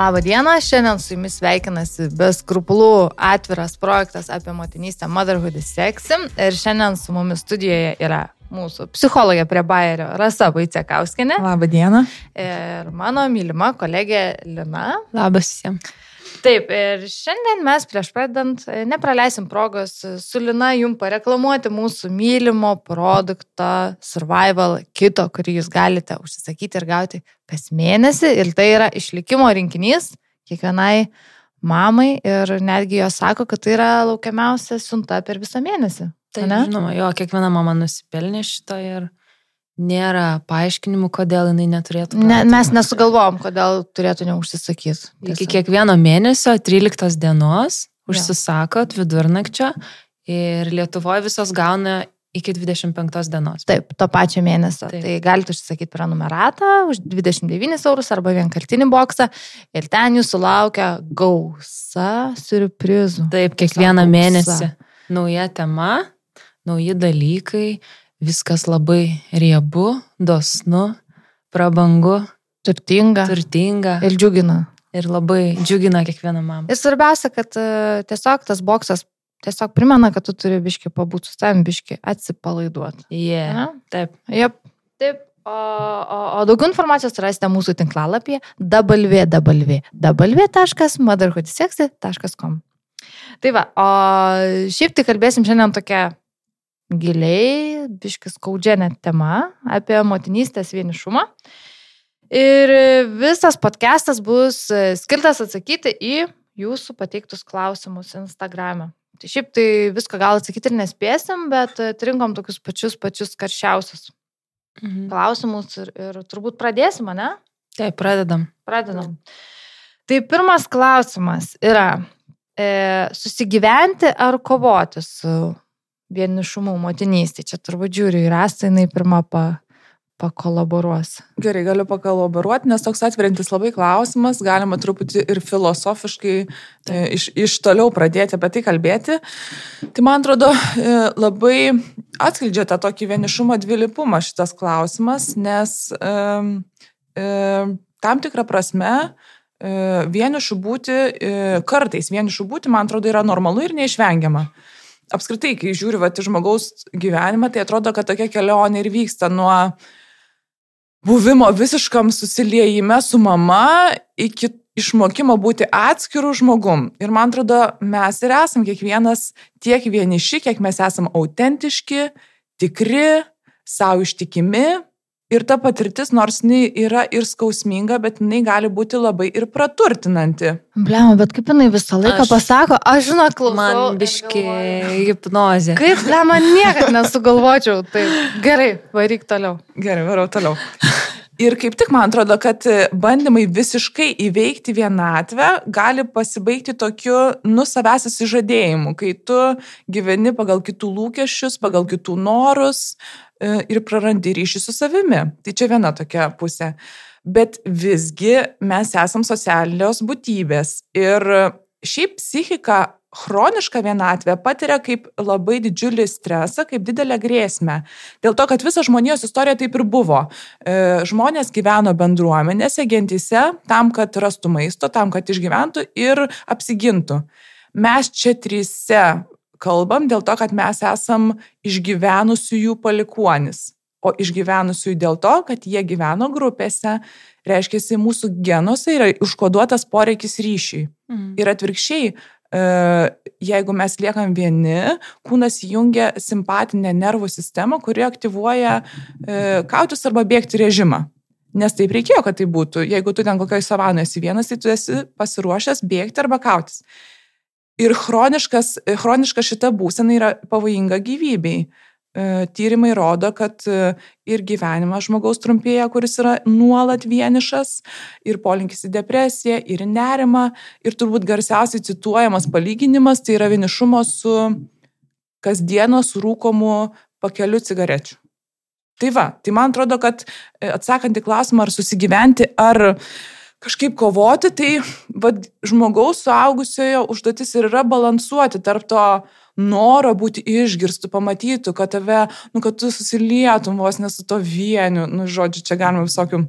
Labą dieną, šiandien su jumis sveikinasi be skrupulų atviras projektas apie motinystę Motherhood is Sexy. Ir šiandien su mumis studijoje yra mūsų psichologė prie Bayerio Rasa Vaicekauskinė. Labą dieną. Ir mano mylima kolegė Lina. Labas visiems. Taip, ir šiandien mes prieš pradant nepraleisim progos su Lina jum pareklamuoti mūsų mylimo produkto Survival kito, kurį jūs galite užsisakyti ir gauti kas mėnesį. Ir tai yra išlikimo rinkinys kiekvienai mamai ir netgi jos sako, kad tai yra laukiamiausia siunta per visą mėnesį. Tai žinoma, jo, kiekviena mama nusipelnė šito ir nėra paaiškinimų, kodėl jinai neturėtų. Ne, mes nesugalvom, kodėl turėtų neužsisakyti. Iki kiekvieno mėnesio 13 dienos užsisakot vidurnakčio ir Lietuvoje visos gauna iki 25 dienos. Taip, to pačio mėnesio. Taip. Tai galite užsisakyti prenumeratą už 29 eurus arba vienkartinį boksą ir ten jūsų laukia gausa surprizų. Taip, kiekvieną mėnesį nauja tema, nauji dalykai viskas labai riebu, dosnu, prabangu, turtinga. turtinga. Ir džiugina. Ir labai džiugina kiekvieną mamą. Ir svarbiausia, kad uh, tiesiog tas boksas tiesiog primena, kad tu turi biški pabūti su tavim, biški atsipalaiduoti. Yeah. Na? Taip. Jep. Taip. O, o, o daugiau informacijos rasite mūsų tinklalapyje www.motherhoodsexy.com. Tai va, o šiaip tai kalbėsim šiandien tokia giliai, biškis skaudžia net tema apie motinystės vienišumą. Ir visas podcastas bus skirtas atsakyti į jūsų pateiktus klausimus Instagram'e. Tai šiaip tai viską gal atsakyti ir nespėsim, bet atrinkom tokius pačius pačius karščiausius mhm. klausimus ir, ir turbūt pradėsim, ne? Taip, pradedam. Pradedam. Tai pirmas klausimas yra e, susigyventi ar kovoti su vienišumu motinystė. Čia turbūt žiūriu į rastą, jinai pirmą pa, pakolaboruos. Gerai, galiu pakolaboruoti, nes toks atverintis labai klausimas, galima truputį ir filosofiškai e, iš, iš toliau pradėti apie tai kalbėti. Tai man atrodo e, labai atskleidžia tą tokį vienišumo dvilypumą šitas klausimas, nes e, e, tam tikrą prasme e, vienišų būti, e, kartais vienišų būti, man atrodo, yra normalu ir neišvengiama apskritai, kai žiūri va, į žmogaus gyvenimą, tai atrodo, kad tokia kelionė ir vyksta nuo buvimo visiškam susiliejime su mama iki išmokimo būti atskirų žmogum. Ir man atrodo, mes ir esam kiekvienas tiek vieniši, kiek mes esam autentiški, tikri, savo ištikimi Ir ta patirtis, nors jinai yra ir skausminga, bet jinai gali būti labai ir praturtinanti. Blema, bet kaip jinai visą laiką aš, pasako, aš žinau, klausau. Man biški hipnozė. Kaip, blema, niekada nesugalvočiau. Tai gerai, varyk toliau. Gerai, varau toliau. Ir kaip tik man atrodo, kad bandymai visiškai įveikti vienatvę gali pasibaigti tokiu nu savęs įsižadėjimu, kai tu gyveni pagal kitų lūkesčius, pagal kitų norus, ir prarandi ryšį su savimi. Tai čia viena tokia pusė. Bet visgi mes esam socialios būtybės ir šiaip psichika chronišką vienatvę patiria kaip labai didžiulį stresą, kaip didelę grėsmę. Dėl to, kad visa žmonijos istorija taip ir buvo. E, žmonės gyveno bendruomenėse, gentyse, tam, kad rastų maisto, tam, kad išgyventų ir apsigintų. Mes čia trise kalbam dėl to, kad mes esam išgyvenusiųjų palikuonis. O išgyvenusiųjų dėl to, kad jie gyveno grupėse, reiškia, mūsų genuose yra užkoduotas poreikis ryšiui. Mm. Ir atvirkščiai, e, jeigu mes liekam vieni, kūnas jungia simpatinę nervų sistemą, kuri aktyvuoja e, kautis arba bėgti režimą. Nes taip reikėjo, kad tai būtų. Jeigu tu ten kokioje savanoje esi vienas, tai tu esi pasiruošęs bėgti arba kautis. Ir chroniška šita būsena yra pavojinga gyvybei. E, tyrimai rodo, kad e, ir gyvenimas žmogaus trumpėja, kuris yra nuolat vienišas, ir polinkis į depresiją, ir nerimą, ir turbūt garsiausiai cituojamas palyginimas tai yra vienišumo su kasdienos rūkomu pakeliu cigarečių. Tai va, tai man atrodo, kad e, atsakant į klausimą, ar susigyventi, ar uh, kažkaip kovoti, tai vad, žmogaus suaugusiojo užduotis ir yra balansuoti tarp to noro būti išgirstų, pamatytų, kad tave, nu, kad tu susilietum vos nesu to vieniu, nu, žodžiu, čia galima visokių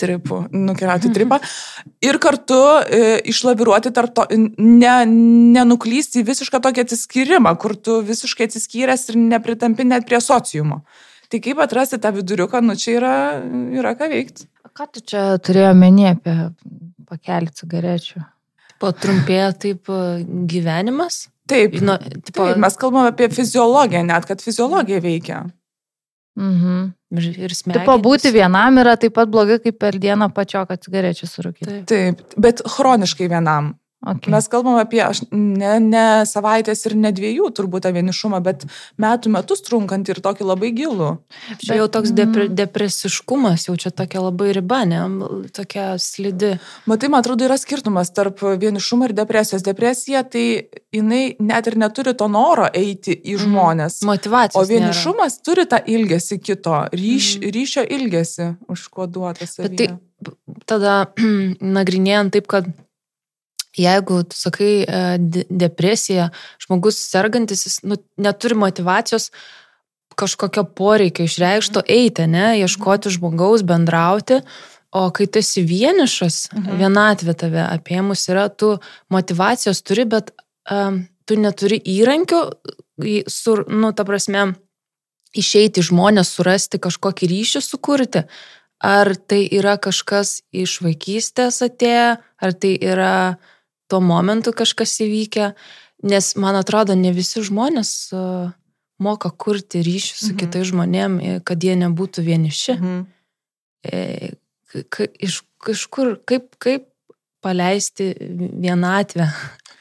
tripų, nukeliauti tripą ir kartu e, išlaviruoti tarp to, ne, nenuklysti į visišką tokį atsiskyrimą, kur tu visiškai atsiskyręs ir nepritampi net prie sociumo. Tai kaip atrasti tą viduriuką, nu čia yra, yra ką veikti. Ką tu čia turėjo menį apie pakelį cigarečių? Patrumpėja taip e, gyvenimas? Taip, Nu, tipo, taip, mes kalbame apie fiziologiją, net kad fiziologija veikia. Mhm. ir ir smegenys. Tipo, būti vienam yra taip pat blogai, kaip per dieną pačioką cigarečių surūkyti. Taip. Taip, bet chroniškai vienam. Okay. Mes kalbam apie aš, ne, ne savaitės ir ne dviejų turbūt tą vienišumą, bet metų metus trunkant ir tokį labai gilų. Čia jau toks depre, depresiškumas, jau čia tokia labai riba, ne, tokia slidi. Matai, man atrodo, yra skirtumas tarp vienišumo ir depresijos. Depresija, tai jinai net ir neturi to noro eiti į Mhm. žmonės. Motivacijos. O vienišumas nėra. turi tą ilgesį kito, ryš, Mhm. ryšio ilgesį užkoduotas. Bet tai tada nagrinėjant taip, kad jeigu, tu sakai, e, de- depresija, žmogus sergantis, jis nu, neturi motivacijos kažkokio poreikio išreikšto eiti, ne, ieškoti žmogaus, bendrauti. O kai tu esi vienišas, Mhm. vienatvė tave apėmus yra, tu motivacijos turi, bet um, tu neturi įrankių, sur, nu, ta prasme, išeiti žmonės, surasti kažkokį ryšį sukurti. Ar tai yra kažkas iš vaikystės atėję, ar tai yra tuo momentu kažkas įvykę, nes man atrodo, ne visi žmonės uh, moka kurti ryšį su Mhm. kitais žmonėmis, kad jie nebūtų vieniši. Mhm. E, ka- iš kažkur, kaip, kaip paleisti vienatvę.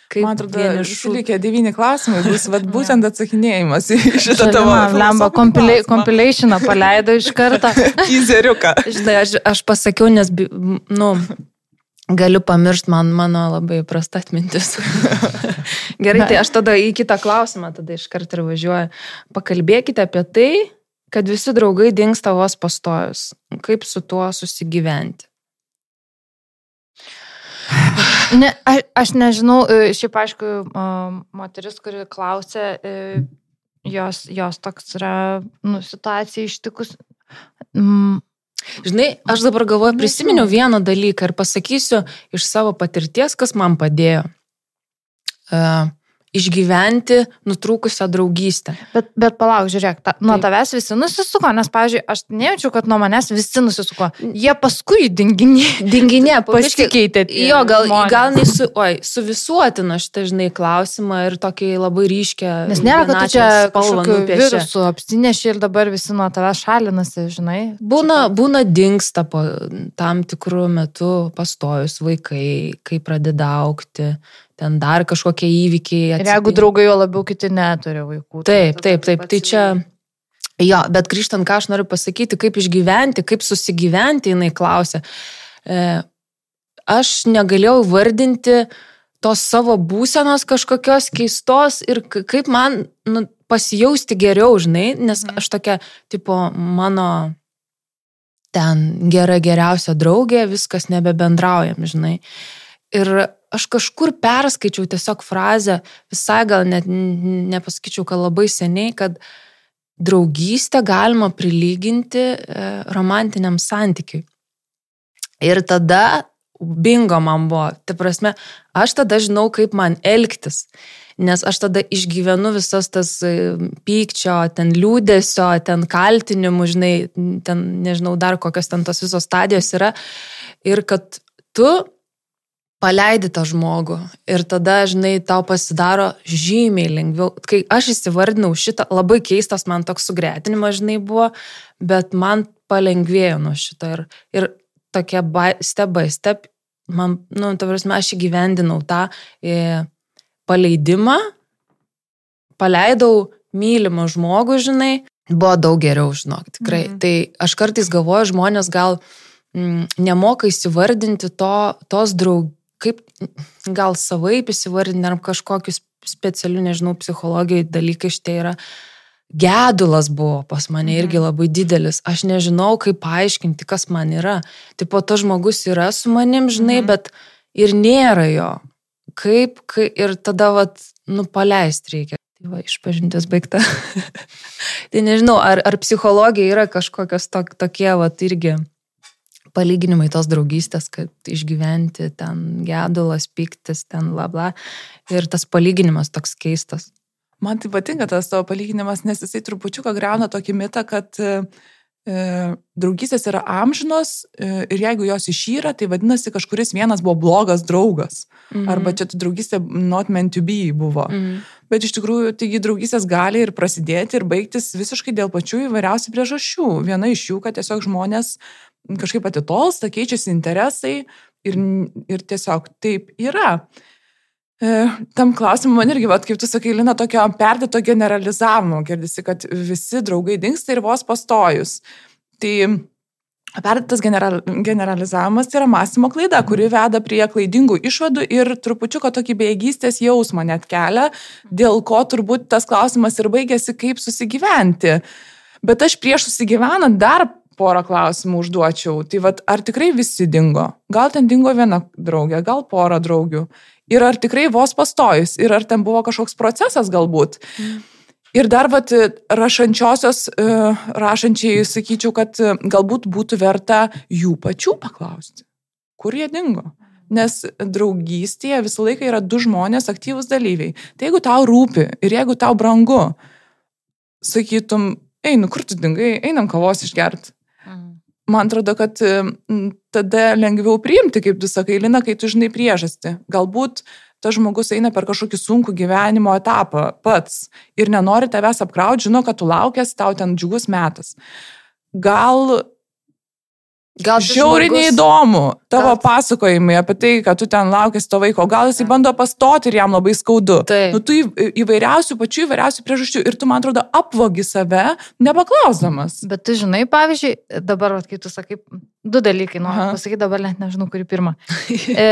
Kaip Man atrodo, vienišų- likę devyni klausimai bus vat, būtent atsakinėjimas į šitą tavo Lemba compilationą paleido iš karto. Teaseriuką. Žinai, aš, aš pasakiau, nes, nu, galiu pamiršti man mano labai prasta atmintis. Gerai, tai aš tada į kitą klausimą tada iš karto ir važiuoju. Pakalbėkite apie tai, kad visi draugai dinksta vos pastojus. Kaip su tuo susigyventi? Ne, aš, aš nežinau, e, šiaip aišku, e, moteris, kuri klausė, e, jos, jos toks yra, nu, situacija ištikus. Žinai, aš dabar galvoju, prisiminiau vieną dalyką ir pasakysiu iš savo patirties, kas man padėjo. Uh, išgyventi nutrūkusią draugystę. Bet, bet palauk, žiūrėk, ta, nuo Taip. tavęs visi nusisuko, nes, pavyzdžiui, aš nejaučiu, kad nuo manęs visi nusisuko. Jie paskui dinginė. Dinginė, Pasikeitė. Jo, gal, žmonės. gal nei su, oi, suvisuotina šitą, žinai, klausimą ir tokį labai ryškę. Nes nėra, kad tu čia virusu apsineši ir dabar visi nuo tavęs šalinasi, žinai. Būna, būna dinksta po tam tikrų metų pastojus vaikai, kai pradeda aukti, ten dar kažkokie įvykiai. Ir jeigu draugai jo labiau kiti neturi vaikų. tai Taip, taip, taip. Tai čia. Jo, bet grįžtant, ką aš noriu pasakyti, kaip išgyventi, kaip susigyventi, jinai klausė. E, aš negalėjau vardinti tos savo būsenos kažkokios keistos ir kaip man nu, pasijausti geriau, žinai, nes Mhm. aš tokia, tipo, mano ten gera geriausia draugė, viskas nebebendraujam, žinai. Ir aš kažkur perskaičiau tiesiog frazę, visai gal net nepasakyčiau, kad labai seniai, kad draugystę galima prilyginti e, romantiniam santykiui. Ir tada bingo man buvo. Tai prasme, aš tada žinau, kaip man elgtis. Nes aš tada išgyvenu visas tas e, pykčio, ten liūdėsio, ten kaltinimų, žinai, ten nežinau dar kokios ten tos visos stadijos yra. Ir kad tu paleidi tą žmogų ir tada, žinai, tau pasidaro žymiai lengviau. Kai aš įsivardinau šitą, labai keistas man toks sugretinimas, žinai, buvo, bet man palengvėjo nuo šito ir, ir tokie by, step by step, man, nu, ta prasme, aš įgyvendinau tą e, paleidimą, paleidau mylimą žmogų, žinai, buvo daug geriau, žinok, tikrai. Mhm. Mhm. Tai aš kartais galvoju, žmonės gal mm, nemoka įsivardinti to, tos draug, kaip gal savaip įsivardinti ar kažkokius specialių, nežinau, psichologijai dalykai šitie yra. Gedulas buvo pas mane irgi labai didelis. Aš nežinau, kaip paaiškinti, kas man yra. Pat tas žmogus yra su manim, žinai, Mhm. bet ir nėra jo. Kaip, kai, ir tada, vat, nu, paleisti reikia. Tai va, išpažintis baigta. tai nežinau, ar, ar psichologija yra kažkokios tok, tokie, vat, irgi palyginimai tos draugystės, kad išgyventi ten gedulas, piktis, ten bla bla. Ir tas palyginimas toks keistas. Man tai patinka tas tavo palyginimas, nes jisai trupučiuką greuna tokį mitą, kad e, e, draugystės yra amžinos e, ir jeigu jos išyra, tai vadinasi kažkuris vienas buvo blogas draugas. Mhm. Arba čia tu draugystė not meant to be buvo. Mhm. Bet iš tikrųjų, taigi draugystės gali ir prasidėti ir baigtis visiškai dėl pačių įvairiausių priežasčių. Viena iš jų, kad tiesiog žmonės kažkaip atitolsta, keičiasi interesai ir, ir tiesiog taip yra. E, tam klausimui man irgi, vat, kaip tu sakai, Lina, tokio perdėto generalizavimo, girdisi, kad visi draugai dinksta ir vos pastojus. Tai perdėtas general, generalizavimas tai yra mąstymo klaida, kuri veda prie klaidingų išvadų ir trupučiuko tokį bejėgystės jausmą net kelia, dėl ko turbūt tas klausimas ir baigėsi, kaip susigyventi. Bet aš prieš susigyvenant dar porą klausimų užduočiau. Tai vad, ar tikrai visi dingo? Gal ten dingo viena draugė, gal pora draugių. Ir ar tikrai vos pastojus, ir ar ten buvo kažkoks procesas galbūt. Mm. Ir dar, vat, rašančiosios, e, rašančiai sakyčiau, kad e, galbūt būtų verta jų pačių paklausti, kur jie dingo. Nes draugystėje visą laiką yra du žmonės aktyvūs dalyviai. Tai jeigu tau rūpi ir jeigu tau brangu, sakytum, einu, kur tu dingai, einam kavos išgert. Mm. Man atrodo, kad tada lengviau priimti, kaip tu sakai, Lina, kai tu žinai priežastį. Galbūt tas žmogus eina per kažkokį sunkų gyvenimo etapą pats ir nenori tavęs apkrauti, žino, kad tu laukęs, tau ten džiugus metas. Gal Gal žiauriai žmogus... neįdomu tavo gal... pasakojimai apie tai, kad tu ten laukėsi to vaiko, gal jisai bando pastoti ir jam labai skaudu. Taip. Nu, tu įvairiausių, pačių įvairiausių priežasčių ir tu, man atrodo, apvogi save, nepaklausdamas. Bet tu žinai, pavyzdžiui, dabar, vat, kai tu sakai, du dalykai, noriu pasakyti, dabar net nežinau, kurį pirmą. e,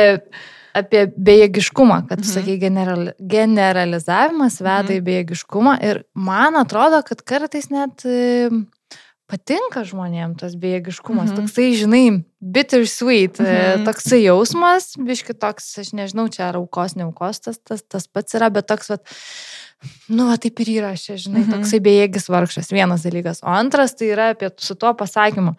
apie bejėgiškumą, kad mhm. sakai, general, generalizavimas veda mhm. į bejėgiškumą ir man atrodo, kad kartais net... E, patinka žmonėms tas bejėgiškumas, mhm. toksai, žinai, bitter sweet, e, mhm. toksai jausmas, biški toks, aš nežinau, čia ar aukos, ne aukos, tas, tas, tas pats yra, bet toks, vat, nu, va, taip ir yra, čia, žinai, mhm. toksai bejėgis vargšas, vienas dalykas. O antras tai yra apie su tuo pasakymu.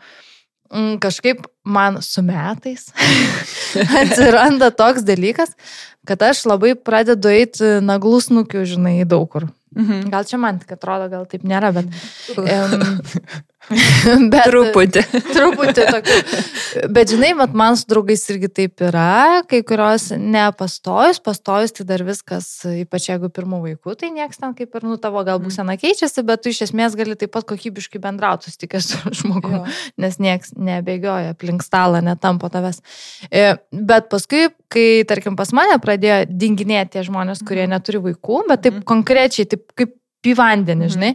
Mm, kažkaip man su metais atsiranda toks dalykas, kad aš labai pradedu eiti naglus nukiu, žinai, daug kur. Mhm. Gal čia man tik atrodo, gal taip nėra, bet... Um, bet truputį. truputį tokių. Bet žinai, mat, man su draugais irgi taip yra, kai kurios nepastojus, pastojus tai dar viskas, ypač jeigu pirmų vaikų, tai nieks ten kaip ir, nu, tavo gal Mhm. būsena keičiasi, bet tu iš esmės gali taip pat kokybiškai bendrauti, susitikęs su žmogumi, nes nieks nebėgioja aplink stalą, netampo tavęs. E, Bet paskui, kai, tarkim, pas mane pradėjo dinginėti tie žmonės, kurie neturi vaikų, bet taip Mhm. konkrečiai, taip kaip į vandenį, Mhm. žinai.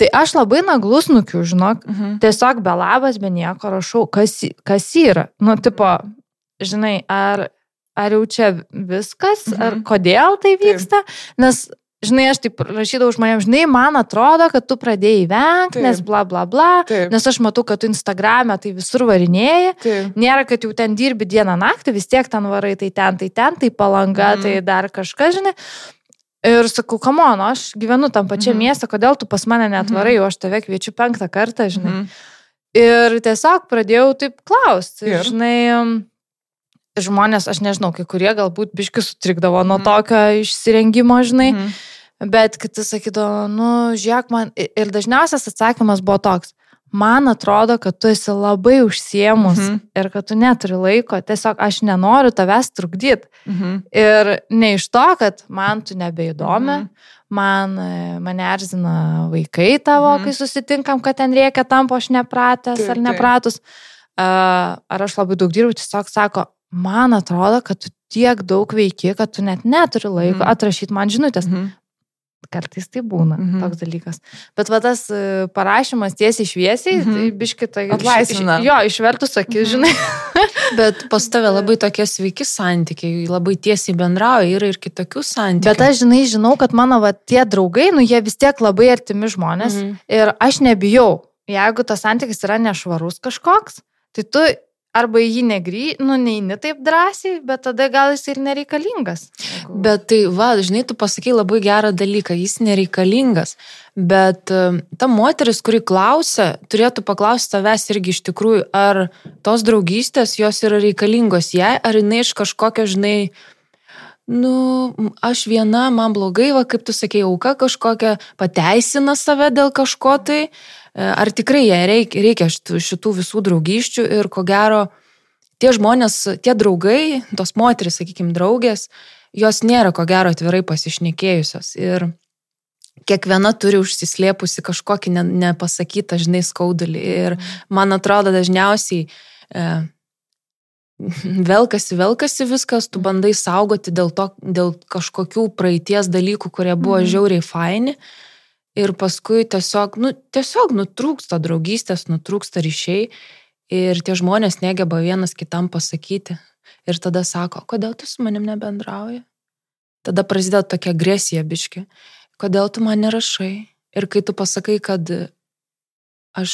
Tai aš labai naglus nukiu, žinok, Mhm. tiesiog be labas, be nieko rašau, kas, kas yra. Nu, tipo, žinai, ar, ar jau čia viskas, mhm. ar Mhm. kodėl tai vyksta, nes, žinai, aš taip rašydavau žmonėms, žinai, man atrodo, kad tu pradėjai vengti, Taip. nes bla bla bla, Taip. nes aš matau, kad tu Instagram'e tai visur varinėjai. Taip. Nėra, kad jau ten dirbi dieną naktį, vis tiek ten varai, tai ten, tai ten, tai palanga, Mhm. tai dar kažkas, žinai. Ir sakau, kamono, aš gyvenu tam pačiam Mhm. mieste, kodėl tu pas mane netvarai, o aš tave kviečiu penktą kartą, žinai. Mhm. Ir tiesiog pradėjau taip klausti. Ir? Žinai, žmonės, aš nežinau, kai kurie galbūt biški sutrikdavo nuo Mhm. tokio išsirengimo, žinai, Mhm. bet kiti sakydavo, nu, žiūrėk man. Ir dažniausias atsakymas buvo toks. Man atrodo, kad tu esi labai užsiemus Mhm. ir kad tu neturi laiko. Tiesiog aš nenoriu tavęs trukdyti. Mhm. Ir ne iš to, kad man tu nebeįdomi, Mhm. man, e, mane erzina vaikai tavo, Mhm. kai susitinkam, kad ten reikia tampo aš nepratęs Taip, ar nepratus. Ar aš labai daug dirbu, tiesiog sako, man atrodo, kad tu tiek daug veiki, kad tu net neturi laiko Mhm. atrašyti man žinutės. Mhm. Kartais tai būna Mhm. toks dalykas. Bet va tas e, parašymas tiesiai šviesiai, Mhm. tai biškitai. Atlaisvina. Jo, išvertus akis, Mhm. žinai. Bet pas tave labai tokie sveiki santykiai, labai tiesiai bendrauja, yra ir kitokių santykių. Bet aš, žinai, žinau, kad mano va, tie draugai, nu jie vis tiek labai artimi žmonės. Mhm. Ir aš nebijau, jeigu tas santykis yra nešvarus kažkoks, tai tu arba į jį negrį, nu neini taip drąsiai, bet tada gal jis ir nereikalingas. Jeigu- Bet tai, va, žinai, tu pasakai labai gerą dalyką, jis nereikalingas. Bet e, ta moteris, kuri klausia, turėtų paklausti tavęs irgi iš tikrųjų, ar tos draugystės jos yra reikalingos jai, ar jinai iš kažkokio, žinai, nu, aš viena, man blogai, va, kaip tu sakei, auka kažkokia, pateisina save dėl kažko tai, E, ar tikrai jai reikia, reikia šitų, šitų visų draugyščių ir ko gero, tie žmonės, tie draugai, tos moteris, sakykime, draugės, jos nėra ko gero atvirai pasišnekėjusios. Ir kiekviena turi užsislėpusi kažkokį ne, nepasakytą, žinai, skaudulį. Ir man atrodo, dažniausiai e, velkasi, velkasi viskas, tu bandai saugoti dėl, to, dėl kažkokių praeities dalykų, kurie buvo Mhm. žiauriai faini. Ir paskui tiesiog, nu, tiesiog nutrūksta draugystės, nutrūksta ryšiai ir tie žmonės negeba vienas kitam pasakyti. Ir tada sako, kodėl tu su manim nebendrauji? Tada prasideda tokia agresija biški. Kodėl tu man nerašai? Ir kai tu pasakai, kad aš,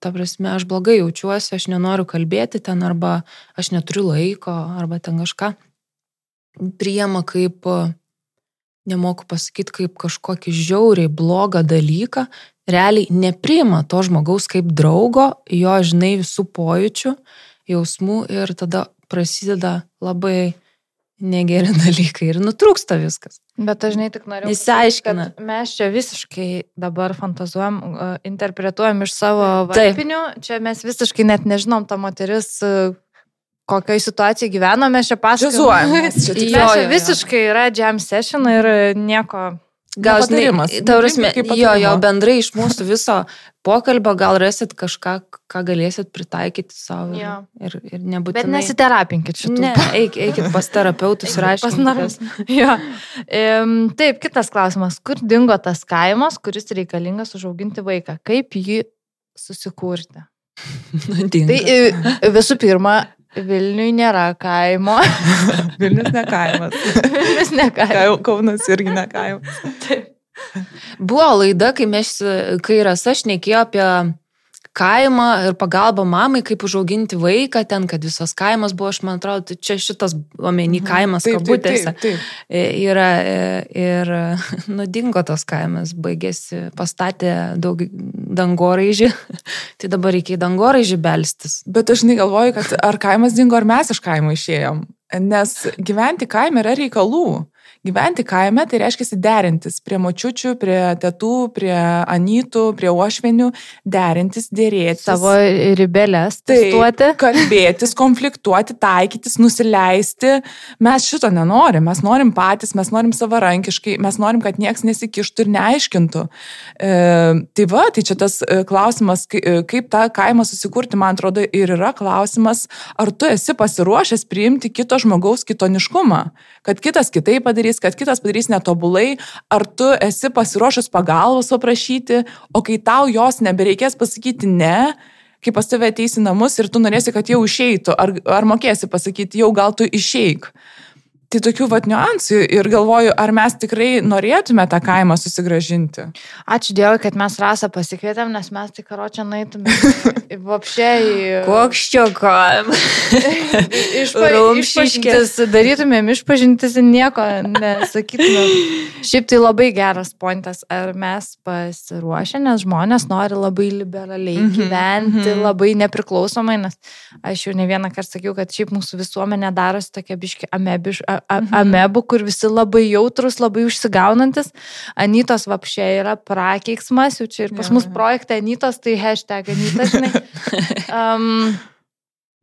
ta prasme, aš blogai jaučiuosi, aš nenoriu kalbėti ten, arba aš neturiu laiko, arba ten kažką, priema kaip, nemoku pasakyti, kaip kažkokį žiauriai blogą dalyką, realiai nepriima to žmogaus kaip draugo, jo, žinai, visų pojūčių, jausmų ir tada prasideda labai negeri dalykai ir nutrūksta viskas. Bet aš žinai tik noriu. Nesiaiškina. Mes čia visiškai dabar fantazuojam, uh, interpretuojam iš savo varpinių. Čia mes visiškai net nežinom, ta moteris, uh, kokioje situacijoje gyveno, mes čia pasakojame. Čia čia visiškai yra jam session ir nieko. Gal, žinai, patarimas. ta prasme, Kaip jo, jo, bendrai iš mūsų viso pokalbio gal rasit kažką, ką galėsit pritaikyti savo. Jo. Ir, ir nebūtinai. Bet nesiterapinkit šitų. Ne, eik, eikit pas terapeutus ir Pas narus. aiškinkitės. jo. Ehm, Taip, kitas klausimas. Kur dingo tas kaimas, kuris reikalingas užauginti vaiką? Kaip jį susikurti? Nutinka. Tai e, visų pirma, Vilniui nėra kaimo. Vilnius ne kaimas. Vis ne kaimo. Kai- Kaunas irgi ne kaimas. Buvo laida, kai, mes, kai Rasa šnekėjo apie kaimą ir pagalbą mamai, kaip užauginti vaiką ten, kad visas kaimas buvo, aš man atrodo, tai čia šitas omeny kaimas Taip, taip, kabutėse. taip, taip. E, Yra e, ir nudingo tas kaimas, baigėsi, pastatė daug dangoraižį, tai dabar reikia į dangoraižį belstis. Bet aš negalvoju, kad ar kaimas dingo, ar mes iš kaimo išėjom. Nes gyventi kaime yra reikalų. Gyventi kaime tai reiškia derintis prie močiučių, prie tėtų, prie anytų, prie ošvenių, derintis, dėrėtis. Savo ribelės Taip, testuoti. kalbėtis, konfliktuoti, taikytis, nusileisti. Mes šito nenorim, mes norim patys, mes norim savarankiškai, mes norim, kad niekas nesikištų ir neaiškintų. E, tai va, tai čia tas e, klausimas, e, kaip tą kaimą susikurti, man atrodo, ir yra klausimas, ar tu esi pasiruošęs priimti kito žmogaus kitoniškumą, kad kitas kitaip padarys, kad kitas padarys netobulai, ar tu esi pasiruošęs pagalbos paprašyti, o kai tau jos nebereikės pasakyti ne, kai pas tave ateisi namus ir tu norėsi, kad jau išeitų, ar, ar mokėsi pasakyti, jau gal tu išeik. Tai tokių vat niuansų ir galvoju, ar mes tikrai norėtume tą kaimą susigražinti. Ačiū Dievui, kad mes rasą pasikvietėm, nes mes tik karočią naitume. Vapšiai. Koks čia kaimas? Išpažintis, darytumėm išpažintis ir nieko nesakytumėm. Šiaip tai labai geras pointas, ar mes pasiruošę, nes žmonės nori labai liberaliai Mhm, gyventi, mhm. labai nepriklausomai, nes aš jau ne vieną kartą sakiau, kad šiaip mūsų visuomenė darosi tokia biški amebiš, a, a, Mhm. Amebų, kur visi labai jautrus, labai užsigaunantis. Anytos vapšė yra prakeiksmas, jau čia ir pas mus projekte Anytos, tai hashtag Anytas, žinai. Um,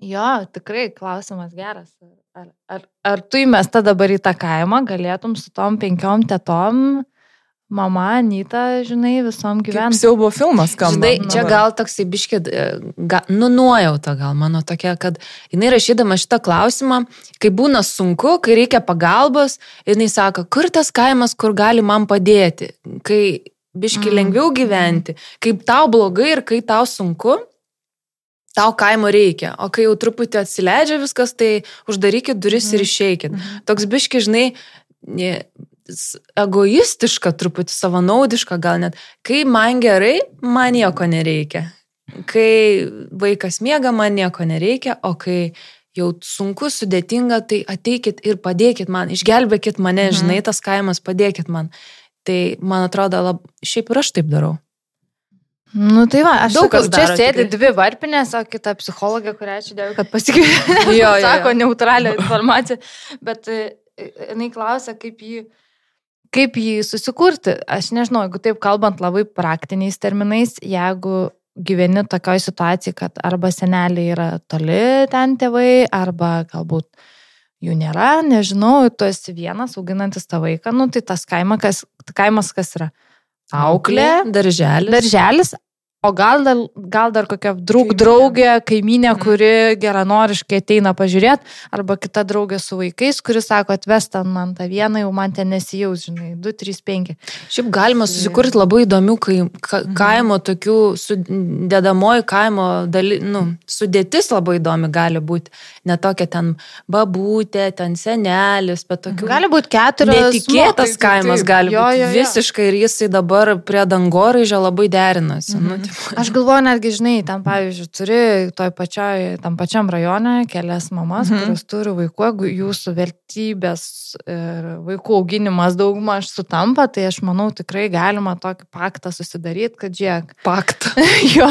jo, tikrai klausimas geras. Ar, ar, ar tu įmesta dabar į tą kaimą, galėtum su tom penkiom tetom, mama, Anita, žinai, visom Kaip gyventi? siaubo filmas skamba. Žinai, čia dabar. gal toksai biškit, ga, nu nuojauta gal mano tokia, kad jinai rašydama šitą klausimą, kai būna sunku, kai reikia pagalbos, jinai sako, kur tas kaimas, kur gali man padėti, kai biški Mm. lengviau gyventi, kaip tau blogai ir kai tau sunku. Tau kaimo reikia, o kai jau truputį atsileidžia viskas, tai uždarykit duris ir išeikit. Mhm. Toks biški, žinai, egoistiška, truputį savanaudiška gal net. Kai man gerai, man nieko nereikia. kai vaikas miega, man nieko nereikia, o kai jau sunku, sudėtinga, tai ateikit ir padėkit man, išgelbėkit mane, mhm. žinai, tas kaimas, padėkit man. Tai man atrodo, lab... šiaip ir aš taip darau. Nu tai va, aš Daug kas čia daro sėdi tikrai. dvi varpinės, o kita psichologė, kurią ačiū Dievui, kad pasikvietė. Jo, jo, Sako neutralią informaciją, bet e, jinai klausia, kaip jį, kaip jį susikurti. Aš nežinau, jeigu taip kalbant labai praktiniais terminais, jeigu gyveni tokioje situacijoje, kad arba seneliai yra toli ten tėvai, arba galbūt jų nėra, nežinau, tu esi vienas auginantis tą vaiką, nu tai tas kaimas, kas, kaimas kas yra? Auklė, darželis. darželis, o gal gal dar kokia draug, draugė, kaiminė, Mhm. kuri geranoriškai ateina pažiūrėti, arba kita draugė su vaikais, kuris sako, atvest ten man tą vieną, jau man ten nesijaus, žinai, 2, 3, 5. Šiaip galima susikurti labai įdomių ka, kaimo, tokių sudėdamoji kaimo daly, nu, sudėtis labai įdomi gali būti. Ne tokia ten babūtė, ten senelis, bet tokių... Gali būti keturios. Netikėtas kaimas taip. gali Jo, būti jo, jo. visiškai ir jisai dabar prie dangoraižio labai derinasi. Mhm. Nu, Aš galvoju, netgi, žinai, ten, pavyzdžiui, turi toj pačioj, tam pačiam rajone kelias mamas, Mhm. kurios turi vaikų, jūsų vertybės ir vaikų auginimas daugmaž sutampa, tai aš manau, tikrai galima tokį paktą susidaryti, kad žiūrėk. Paktą. jo.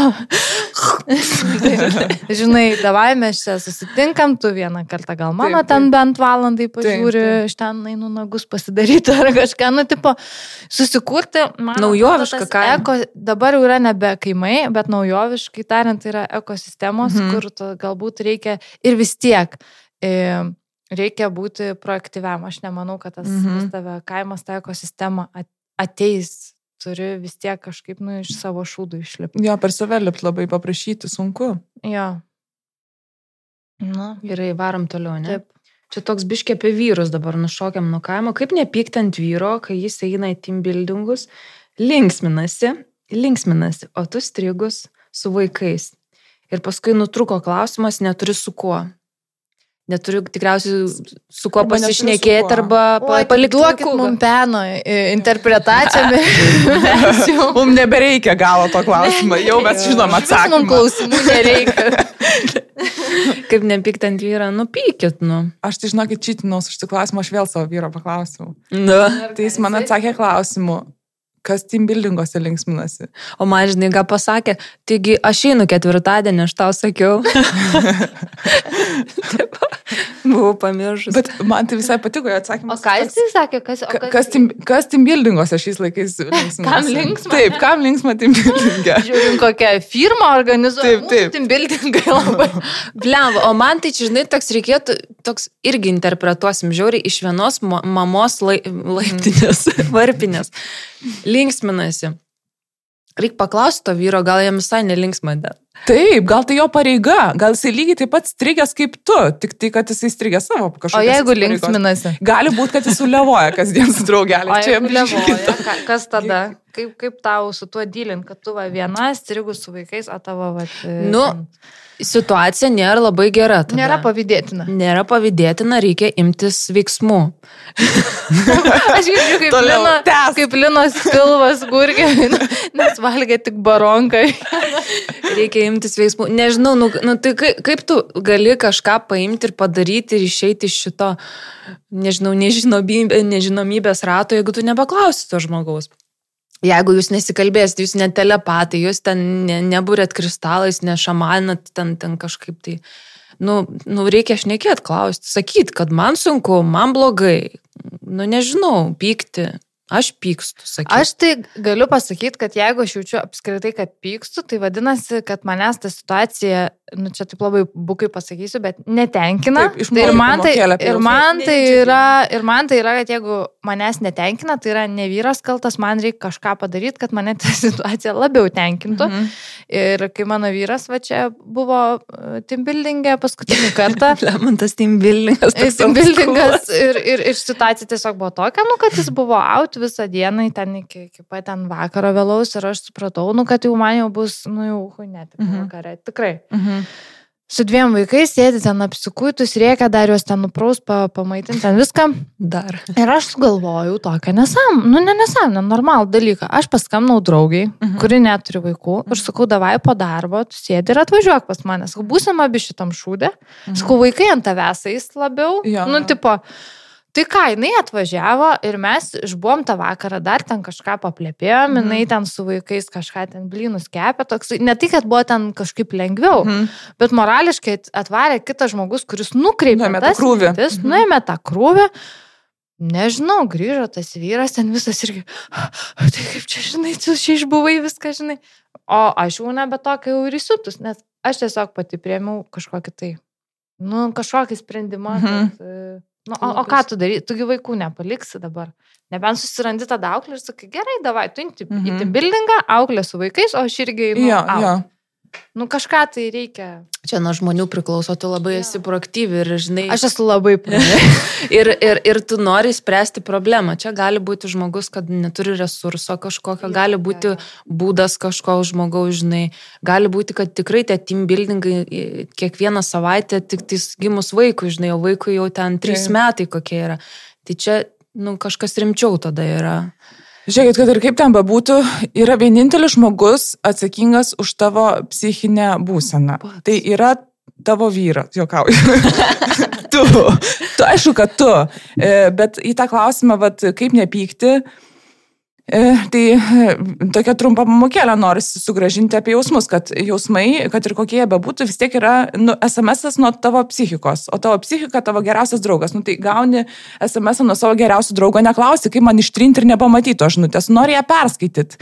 žinai, davai mes čia susitinkam, tu vieną kartą gal mano Taip, taip. ten bent valandai pažiūri, iš ten einu nagus pasidaryti ar kažką, nu, tipo, susikurti. man Naujovišką kaimą. Eko, dabar jau yra nebe kaimai, bet naujoviškai tariant, tai yra ekosistemos, Mhm. kur tu, galbūt reikia ir vis tiek. E, Reikia būti proaktyviam. Aš nemanau, kad tas Mhm. pas tave kaimas, ta ekosistema at- ateis. Turi vis tiek kažkaip, nu, iš savo šūdų išlipti. Jo, per save lipt labai paprašyti, sunku. Jo. Nu, Gerai, varom toliau, ne? taip. Čia toks biškė apie vyrus dabar nušokiam nuo kaimo. Kaip nepykti ant vyro, kai jis eina į team buildingus, linksminasi, linksminasi, o tu strigus su vaikais. Ir paskui nutruko klausimas, neturi su kuo. Neturiu tikriausiai su kuo Arba pasišnekėti arba pa- Oi, palikti duokit vaikų. mums peno e, jau- Mums nebereikia galo to klausimo, jau mes žinom Išvis Mums atsakymą. klausimų nereikia. Kaip nepykti ant vyro, nupykit, nu. Aš tai žinokit, čitinau su šitą klausimą, aš vėl savo vyro paklausiau. nu. Tai jis man atsakė klausimu, kas team buildingose linksminasi. O man, žinai, ką pasakė, taigi aš einu ketvirtadienį, aš tau sakiau. Buvau pamiršus. Bet man tai visai patiko jo O atsakymas. ką jis tai sakė? Kas, o Ka- Kas team, kas team buildingose šiais laikais linksminasi? Kam linksma? Taip, kam linksma team buildingė? Žiūrim, kokią firmą organizuoja. Taip, taip. Tim buildingai labai. Blem, o man tai čia, žinai, toks reikėtų, toks irgi interpretuosim žiauriai iš vienos mo- mamos lai, laiptinės, varpinės. Linksminasi. Reikia paklausti to vyro, gal jam visai nelinksma. dar. Taip, gal tai jo pareiga, gal jisai lygiai taip pat strigęs kaip tu, tik tai, kad jisai strigęs savo O kažkokią. jeigu linksminasi? Gali būti, kad jis sulevoja kasdien su draugelė. O Čia levoja, kas tada? Kaip, kaip tau su tuo dylint, kad tu va viena strigus su vaikais, o tavo va... Nu, Situacija nėra labai gera. Tada. Nėra pavydėtina. Nėra pavydėtina, reikia imtis veiksmų. Aš girdžiu, kaip, Toliau, lino, tęsk. kaip linos pilvas gurgė, nes valgė tik baronkai. Reikia imtis veiksmų. Nežinau, nu, nu, tai kaip, kaip tu gali kažką paimti ir padaryti ir išeiti iš šito, nežinau, nežinomybė, nežinomybės rato, jeigu tu nepaklausi to žmogaus. Jeigu jūs nesikalbėsite, jūs ne telepatai, jūs ten ne, nebūrėt kristalais, ne šamanat, ten, ten kažkaip tai, nu, nu reikia šnekėti, klausti, sakyti, kad man sunku, man blogai, nu nežinau, pykti. Aš pykstu, sakyti. Aš tai galiu pasakyti, kad jeigu aš jaučiu apskritai, kad pykstu, tai vadinasi, kad manęs ta situacija, nu čia taip labai bukai pasakysiu, bet netenkina. Taip, tai ir, man tai, ir, man tai yra, ir man tai yra, kad jeigu manęs netenkina, tai yra ne vyras kaltas, man reikia kažką padaryti, kad mane ta situacija labiau tenkintų. Mhm. Ir kai mano vyras va čia buvo uh, teambuildingė paskutinį kartą, Lemontas team buildingas. toks Teambuildingas ir, ir, ir situacija tiesiog buvo tokia, nu, kad jis buvo out visą dieną, ten iki, iki pat ten vakaro vėlaus ir aš supratau, nu, kad jau man jau bus, nu, jau, net, Mhm. vakare, tikrai. Mhm. Su dviem vaikais sėdi ten apsikuitus, reikia dar juos ten nupraus, pa, pamaitinti ten viską. Dar. Ir aš sugalvojau tokią nesam, nu ne nesam, normalų dalyką. Aš paskambinau draugiai, Mhm. kuri neturi vaikų, ir sakau, davai po darbo, tu sėdi ir atvažiuok pas mane. Sakau, būsim abi šitam šūdė. Sakau, vaikai ant tavęs eis labiau. Jo, nu, tipo, tai ką, jinai atvažiavo ir mes išbuvom tą vakarą, dar ten kažką paplėpėjom, Mhm. jinai ten su vaikais kažką ten blynus kepė, toks, ne tai, kad buvo ten kažkaip lengviau, Mhm. bet morališkai atvarė kitas žmogus, kuris nukreipė Nuėmė tą krūvį. mintis, Mhm. nuėmė tą krūvį. Nežinau, grįžo tas vyras, ten visas irgi, tai kaip čia, žinai, tu čia išbuvai viską, žinai. O aš jau nebe tokia jau ir įsiutus, nes aš tiesiog pati priemiau kažkokį tai, nu, kažkokį sprendimą. Mhm. Kad, e, nu, o, o ką tu darai, tugi vaikų nepaliksi dabar. Nebent susirandi tą auklę ir sakai, gerai, davai, tu į Mhm. mhm. bildingą, auklę su vaikais, o aš irgi... Nu, Jo, out. Nu kažką tai reikia. Čia nuo žmonių priklauso, tu labai Jo. esi proaktyvi ir žinai. Aš esu labai pravi. ir, ir, ir tu nori spręsti problemą. Čia gali būti žmogus, kad neturi resurso kažkokio, gali būti būdas kažko žmogaus, žinai. Gali būti, kad tikrai tie team buildingai kiekvieną savaitę tik tais gimus vaikui, žinai, o vaikui jau ten trys Taip. metai kokie yra. Tai čia, nu, kažkas rimčiau tada yra. Žiūrėkit, kad ir kaip ten bebūtų, yra vienintelis žmogus atsakingas už tavo psichinę būseną. Pats. Tai yra tavo vyras, juokauju. tu. Tu, aišku, kad tu. E, Bet į tą klausimą, vat, kaip nepykti, e, tai e, tokia trumpa pamokėlė norisi sugražinti apie jausmus, kad jausmai, kad ir kokie jie bebūtų, vis tiek yra nu, SMS nuo tavo psichikos, o tavo psichika tavo geriausias draugas. Nu, tai gauni SMS nuo savo geriausio draugo, neklausi, kaip man ištrinti ir nepamatyti aš nutės, nori ją perskaityti.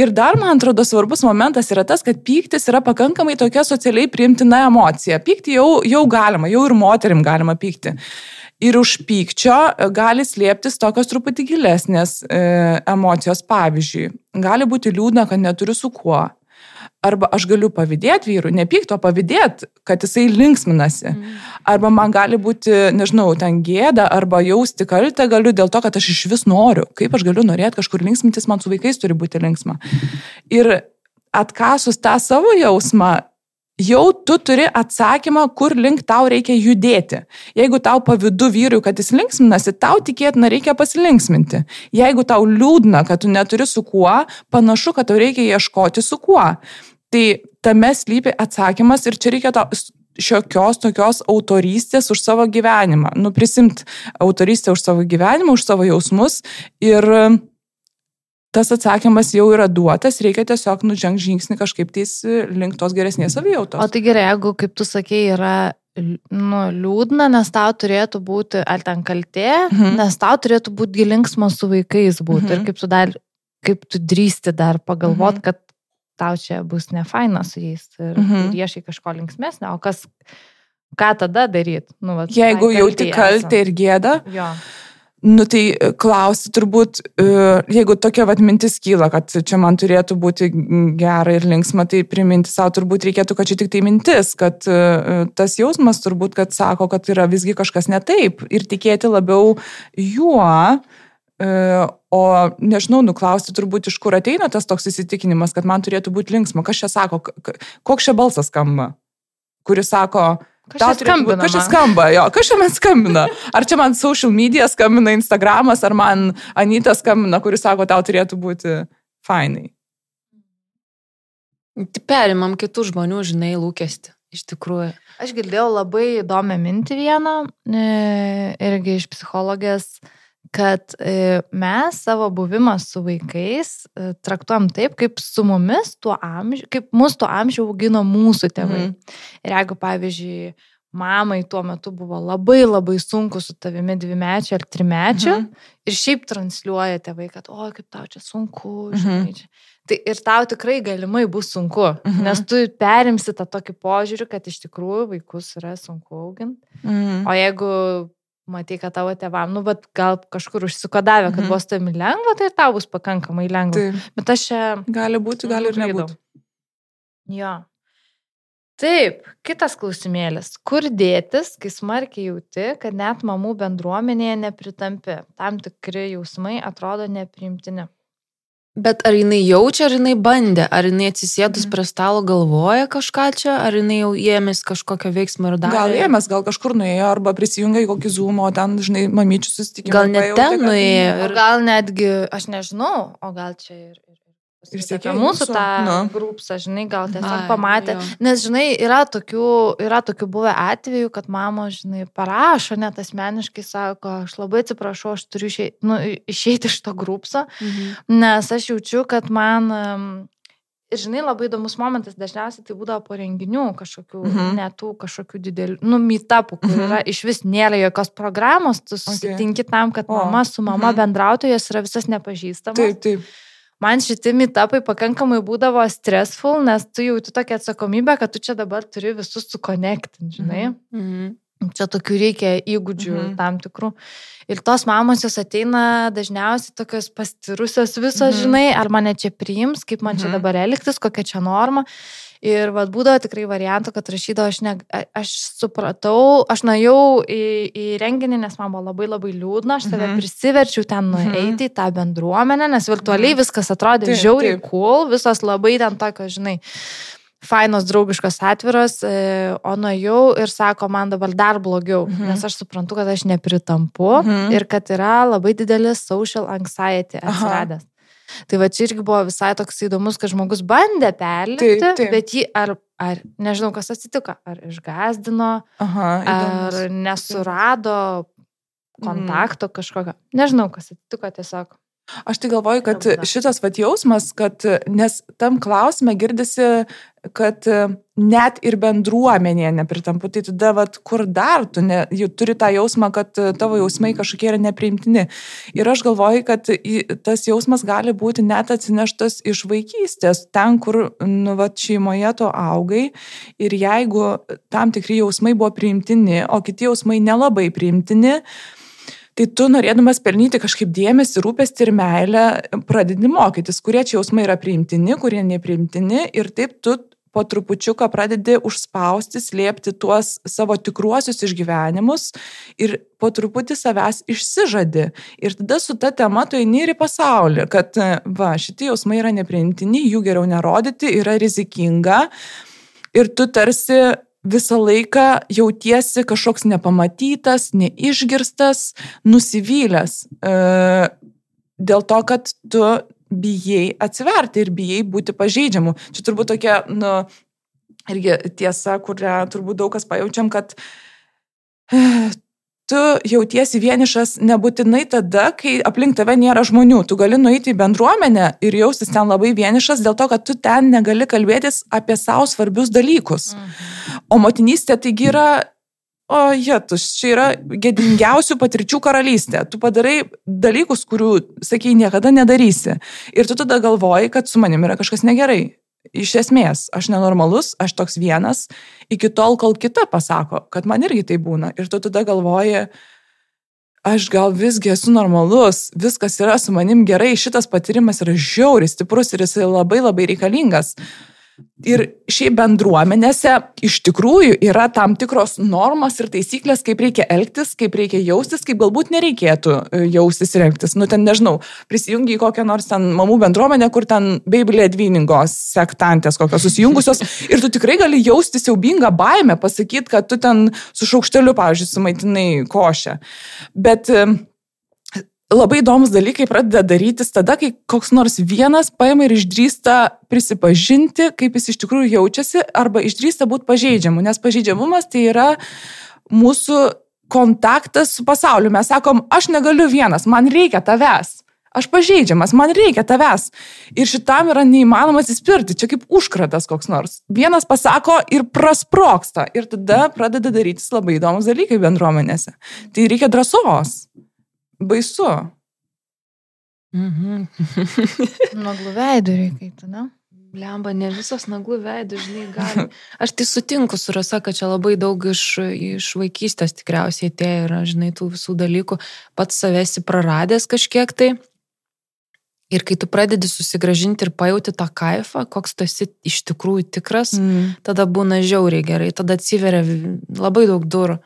Ir dar, man atrodo, svarbus momentas yra tas, kad pyktis yra pakankamai tokia socialiai priimtina emocija. Pykti jau, jau galima, jau ir moterim galima pykti. Ir už pykčio e, gali slėptis tokios truputį gilesnės e, emocijos. Pavyzdžiui, gali būti liūdna, kad neturiu su kuo. Arba aš galiu pavydėti vyrui, nepykto pavydėti, kad jisai linksminasi. Arba man gali būti, nežinau, ten gėda, arba jausti kaltę galiu dėl to, kad aš iš vis noriu. Kaip aš galiu norėti kažkur linksmintis, man su vaikais turi būti linksma. Ir atkasus tą savo jausmą, jau tu turi atsakymą, kur link tau reikia judėti. Jeigu tau pavydu vyrui, kad jis linksminasi, tau tikėtina reikia pasilinksminti. Jeigu tau liūdna, kad tu neturi su kuo, panašu, kad tau reikia ieškoti su kuo. Tai tame slypi atsakymas ir čia reikia to šiokios tokios autorystės už savo gyvenimą. Nu, prisimt autorystę už savo gyvenimą, už savo jausmus ir tas atsakymas jau yra duotas, reikia tiesiog nužengti žingsnį kažkaip tais link tos geresnės savijautos. O tai gerai, jeigu, kaip tu sakei, yra nu, liūdna, nes tau turėtų būti, ar ten kaltė, Mhm. nes tau turėtų būti linksmas su vaikais būti. Mhm. Ir kaip tu, dar, kaip tu drįsti dar pagalvot, Mhm. kad tau čia bus nefaina su jais ir, Mhm. ir ieškai kažko linksmesnio, o kas, ką tada daryti? Nu, vat, Jeigu jauti kaltę ir gėdą. Jo. Nu tai e, klausti turbūt, e, jeigu tokia vat mintis kyla, kad čia man turėtų būti gera ir linksma, tai priminti savo turbūt reikėtų, kad čia tik tai mintis, kad e, tas jausmas turbūt, kad sako, kad yra visgi kažkas ne taip ir tikėti labiau juo. O nežinau, nuklausti turbūt, iš kur ateina tas toks įsitikinimas, kad man turėtų būti linksma. Kas čia sako, koks čia balsas skamba, kuris sako, Kas Tau čia turėtų būt- skambina Kas čia man? skamba, jo, kas čia man skambina? Ar čia man social media skambina Instagramas, ar man Anita skambina, kuris sako, tau turėtų būti fainai. Tai perimam kitų žmonių, žinai, lūkesti. Iš tikrųjų. Aš girdėjau labai įdomią mintį vieną, e, irgi iš psichologės, kad e, mes savo buvimą su vaikais e, traktuojam taip, kaip su mumis tuo amžiu, kaip mus tuo amžiu augino mūsų tėvai. Mhm. Ir jeigu, pavyzdžiui, mamai tuo metu buvo labai labai sunku su tavimi dvimečio ar trimečio Mhm. ir šiaip transliuoja tėvai, kad, o, kaip tau čia sunku, Mhm. žinai. Čia. Tai ir tau tikrai galimai bus sunku, Mhm. nes tu perimsi tą tokį požiūrį, kad iš tikrųjų vaikus yra sunku auginti. Mhm. O jeigu matai, kad tavo tėvam, nu, bet gal kažkur užsikodavę, kad Mhm. buvo su tavimi lengva, tai ir tau bus pakankamai lengva. Tai Bet aš čia gali būti, gali ir nebūti. Jo. Taip, kitas klausimėlis. Kur dėtis, kai smarkiai jauti, kad net mamų bendruomenėje nepritampi? Tam tikri jausmai atrodo nepriimtini. Bet ar jinai jaučia, ar jinai bandė, ar jinai atsisėdus Mhm. prie stalo galvoja kažką čia, ar jinai jau ėmės kažkokio veiksmo ir darė. Gal ėmės, gal kažkur nuėjo, arba prisijungė į kokį zoom, o ten, žinai, mamyčių susitikimą. Gal net ten nuėjo ir gal netgi, aš nežinau, o gal čia ir... ir Ir apie mūsų tą nu. grupsą, žinai, gal tiesiog Ai, pamatė. jo. Nes, žinai, yra tokių, yra tokių buvę atvejų, kad mamos, žinai, parašo net asmeniškai, sako, aš labai atsiprašau, aš turiu išeiti, nu, išeiti iš to grupso, Mhm. nes aš jaučiu, kad man... Žinai, labai įdomus momentas, dažniausiai tai būdavo po renginių kažkokių, Mhm. netų kažkokių didelių, nu, meetupų, kur Mhm. yra iš vis nėra jokios programos, tu susitinki tam, kad O, mama su mama mhm. bendrautų, jos yra visas nepažįstamos. Taip, taip. Man šitie meetupai pakankamai būdavo stressful, nes tu jauti tokią atsakomybę, kad tu čia dabar turi visus sukonektinti, žinai. Mhm. Čia tokių reikia įgūdžių Mhm. tam tikrų. Ir tos mamos jos ateina dažniausiai tokios pastirusios visos, Mhm. žinai, ar mane čia priims, kaip man čia Mhm. dabar elgtis, kokia čia norma. Ir vad būdavo tikrai variantų, kad rašydavo, aš, ne, aš supratau, aš nuėjau į, į renginį, nes man buvo labai labai liūdna, aš save Mhm. prisiverčiau ten Mhm. nueiti į tą bendruomenę, nes virtualiai Mhm. viskas atrodė Taip, žiauriai taip. cool, visos labai ten tokios, žinai, fainos, draugiškos, atviros, e, o nuėjau ir sako, man dabar dar blogiau, Mhm. nes aš suprantu, kad aš nepritampu Mhm. ir kad yra labai didelis social anxiety Aha. atsiradęs. Tai va čia irgi buvo visai toks įdomus, kad žmogus bandė perlipti, Taip, taip. bet jį ar, ar, nežinau, kas atsitiko, ar išgazdino, Aha, ar įdomus. nesurado Mhm. kontakto kažkokio. Nežinau, kas atsitiko tiesiog. Aš tai galvoju, kad šitas vat jausmas, kad nes tam klausime girdisi, kad net ir bendruomenėje nepritampu, tai tada vat, kur dar tu ne, turi tą jausmą, kad tavo jausmai kažkokie yra nepriimtini. Ir aš galvoju, kad tas jausmas gali būti net atsineštas iš vaikystės, ten, kur nu, vat, šeimoje to augai. Ir jeigu tam tikri jausmai buvo priimtini, o kiti jausmai nelabai priimtini, Tai tu norėdamas pelnyti kažkaip dėmesį, rūpestį ir meilę, pradedi mokytis, kurie čia jausmai yra priimtini, kurie nepriimtini ir taip tu po trupučiuką pradedi užspausti, slėpti tuos savo tikruosius išgyvenimus ir po truputį savęs išsižadi. Ir tada su ta tema tu eini ir į pasaulį, kad va, šitie jausmai yra nepriimtini, jų geriau nerodyti, yra rizikinga. Ir tu tarsi visą laiką jautiesi kažkoks nepamatytas, neišgirstas, nusivylęs. E, dėl to, kad tu bijai atsiverti ir bijai būti pažeidžiamu. Čia turbūt tokia, nu, irgi tiesa, kurią turbūt daug kas pajaučiam, kad tu jautiesi vienišas nebūtinai tada, kai aplink tave nėra žmonių. Tu gali nueiti į bendruomenę ir jaustis ten labai vienišas dėl to, kad tu ten negali kalbėtis apie savo svarbius dalykus. O motinystė taigi yra, o jėtus, čia yra gėdingiausių patirčių karalystė. Tu padarai dalykus, kurių, sakai, niekada nedarysi. Ir tu tada galvoji, kad su manim yra kažkas negerai. Iš esmės, aš nenormalus, aš toks vienas, iki tol, kol kita pasako, kad man irgi tai būna. Ir tu tada galvoji, aš gal visgi esu normalus, viskas yra su manim gerai, šitas patyrimas yra žiauriai stiprus ir jisai labai labai reikalingas. Ir šiaip bendruomenėse iš tikrųjų yra tam tikros normos ir taisyklės, kaip reikia elgtis, kaip reikia jaustis, kaip galbūt nereikėtų e, jaustis ir elgtis. Nu, ten nežinau, prisijungi į kokią nors ten mamų bendruomenę, kur ten beibilė dvyningos sektantės kokios susijungusios ir tu tikrai gali jausti siaubingą baimę, pasakyti, kad tu ten su šaukšteliu, pavyzdžiui, sumaitinai košę. Bet e, labai įdomus dalykai pradeda darytis tada, kai koks nors vienas paima ir išdrįsta prisipažinti, kaip jis iš tikrųjų jaučiasi, arba išdrįsta būti pažeidžiamu, nes pažeidžiamumas tai yra mūsų kontaktas su pasauliu. Mes sakom, aš negaliu vienas, man reikia tavęs. Aš pažeidžiamas, man reikia tavęs. Ir šitam yra neįmanoma atsispirti, čia kaip užkratas koks nors. Vienas pasako ir prasproksta. Ir tada pradeda darytis labai įdomus dalykai bendruomenėse. Tai reikia drąsos. Baisu. Mhm. Nuoglų veidų reikia, tu, ne? Lemba, ne visos naglų veidų, žinai, gali. Aš tai sutinku su Rasa, kad čia labai daug iš, iš vaikystės tikriausiai atėjo yra, žinai, tų visų dalykų. Pats savęs praradęs kažkiek tai. Ir kai tu pradedi susigražinti ir pajauti tą kaifą, koks tu esi iš tikrųjų tikras, Mm. tada būna žiauriai gerai, tada atsiveria labai daug durų.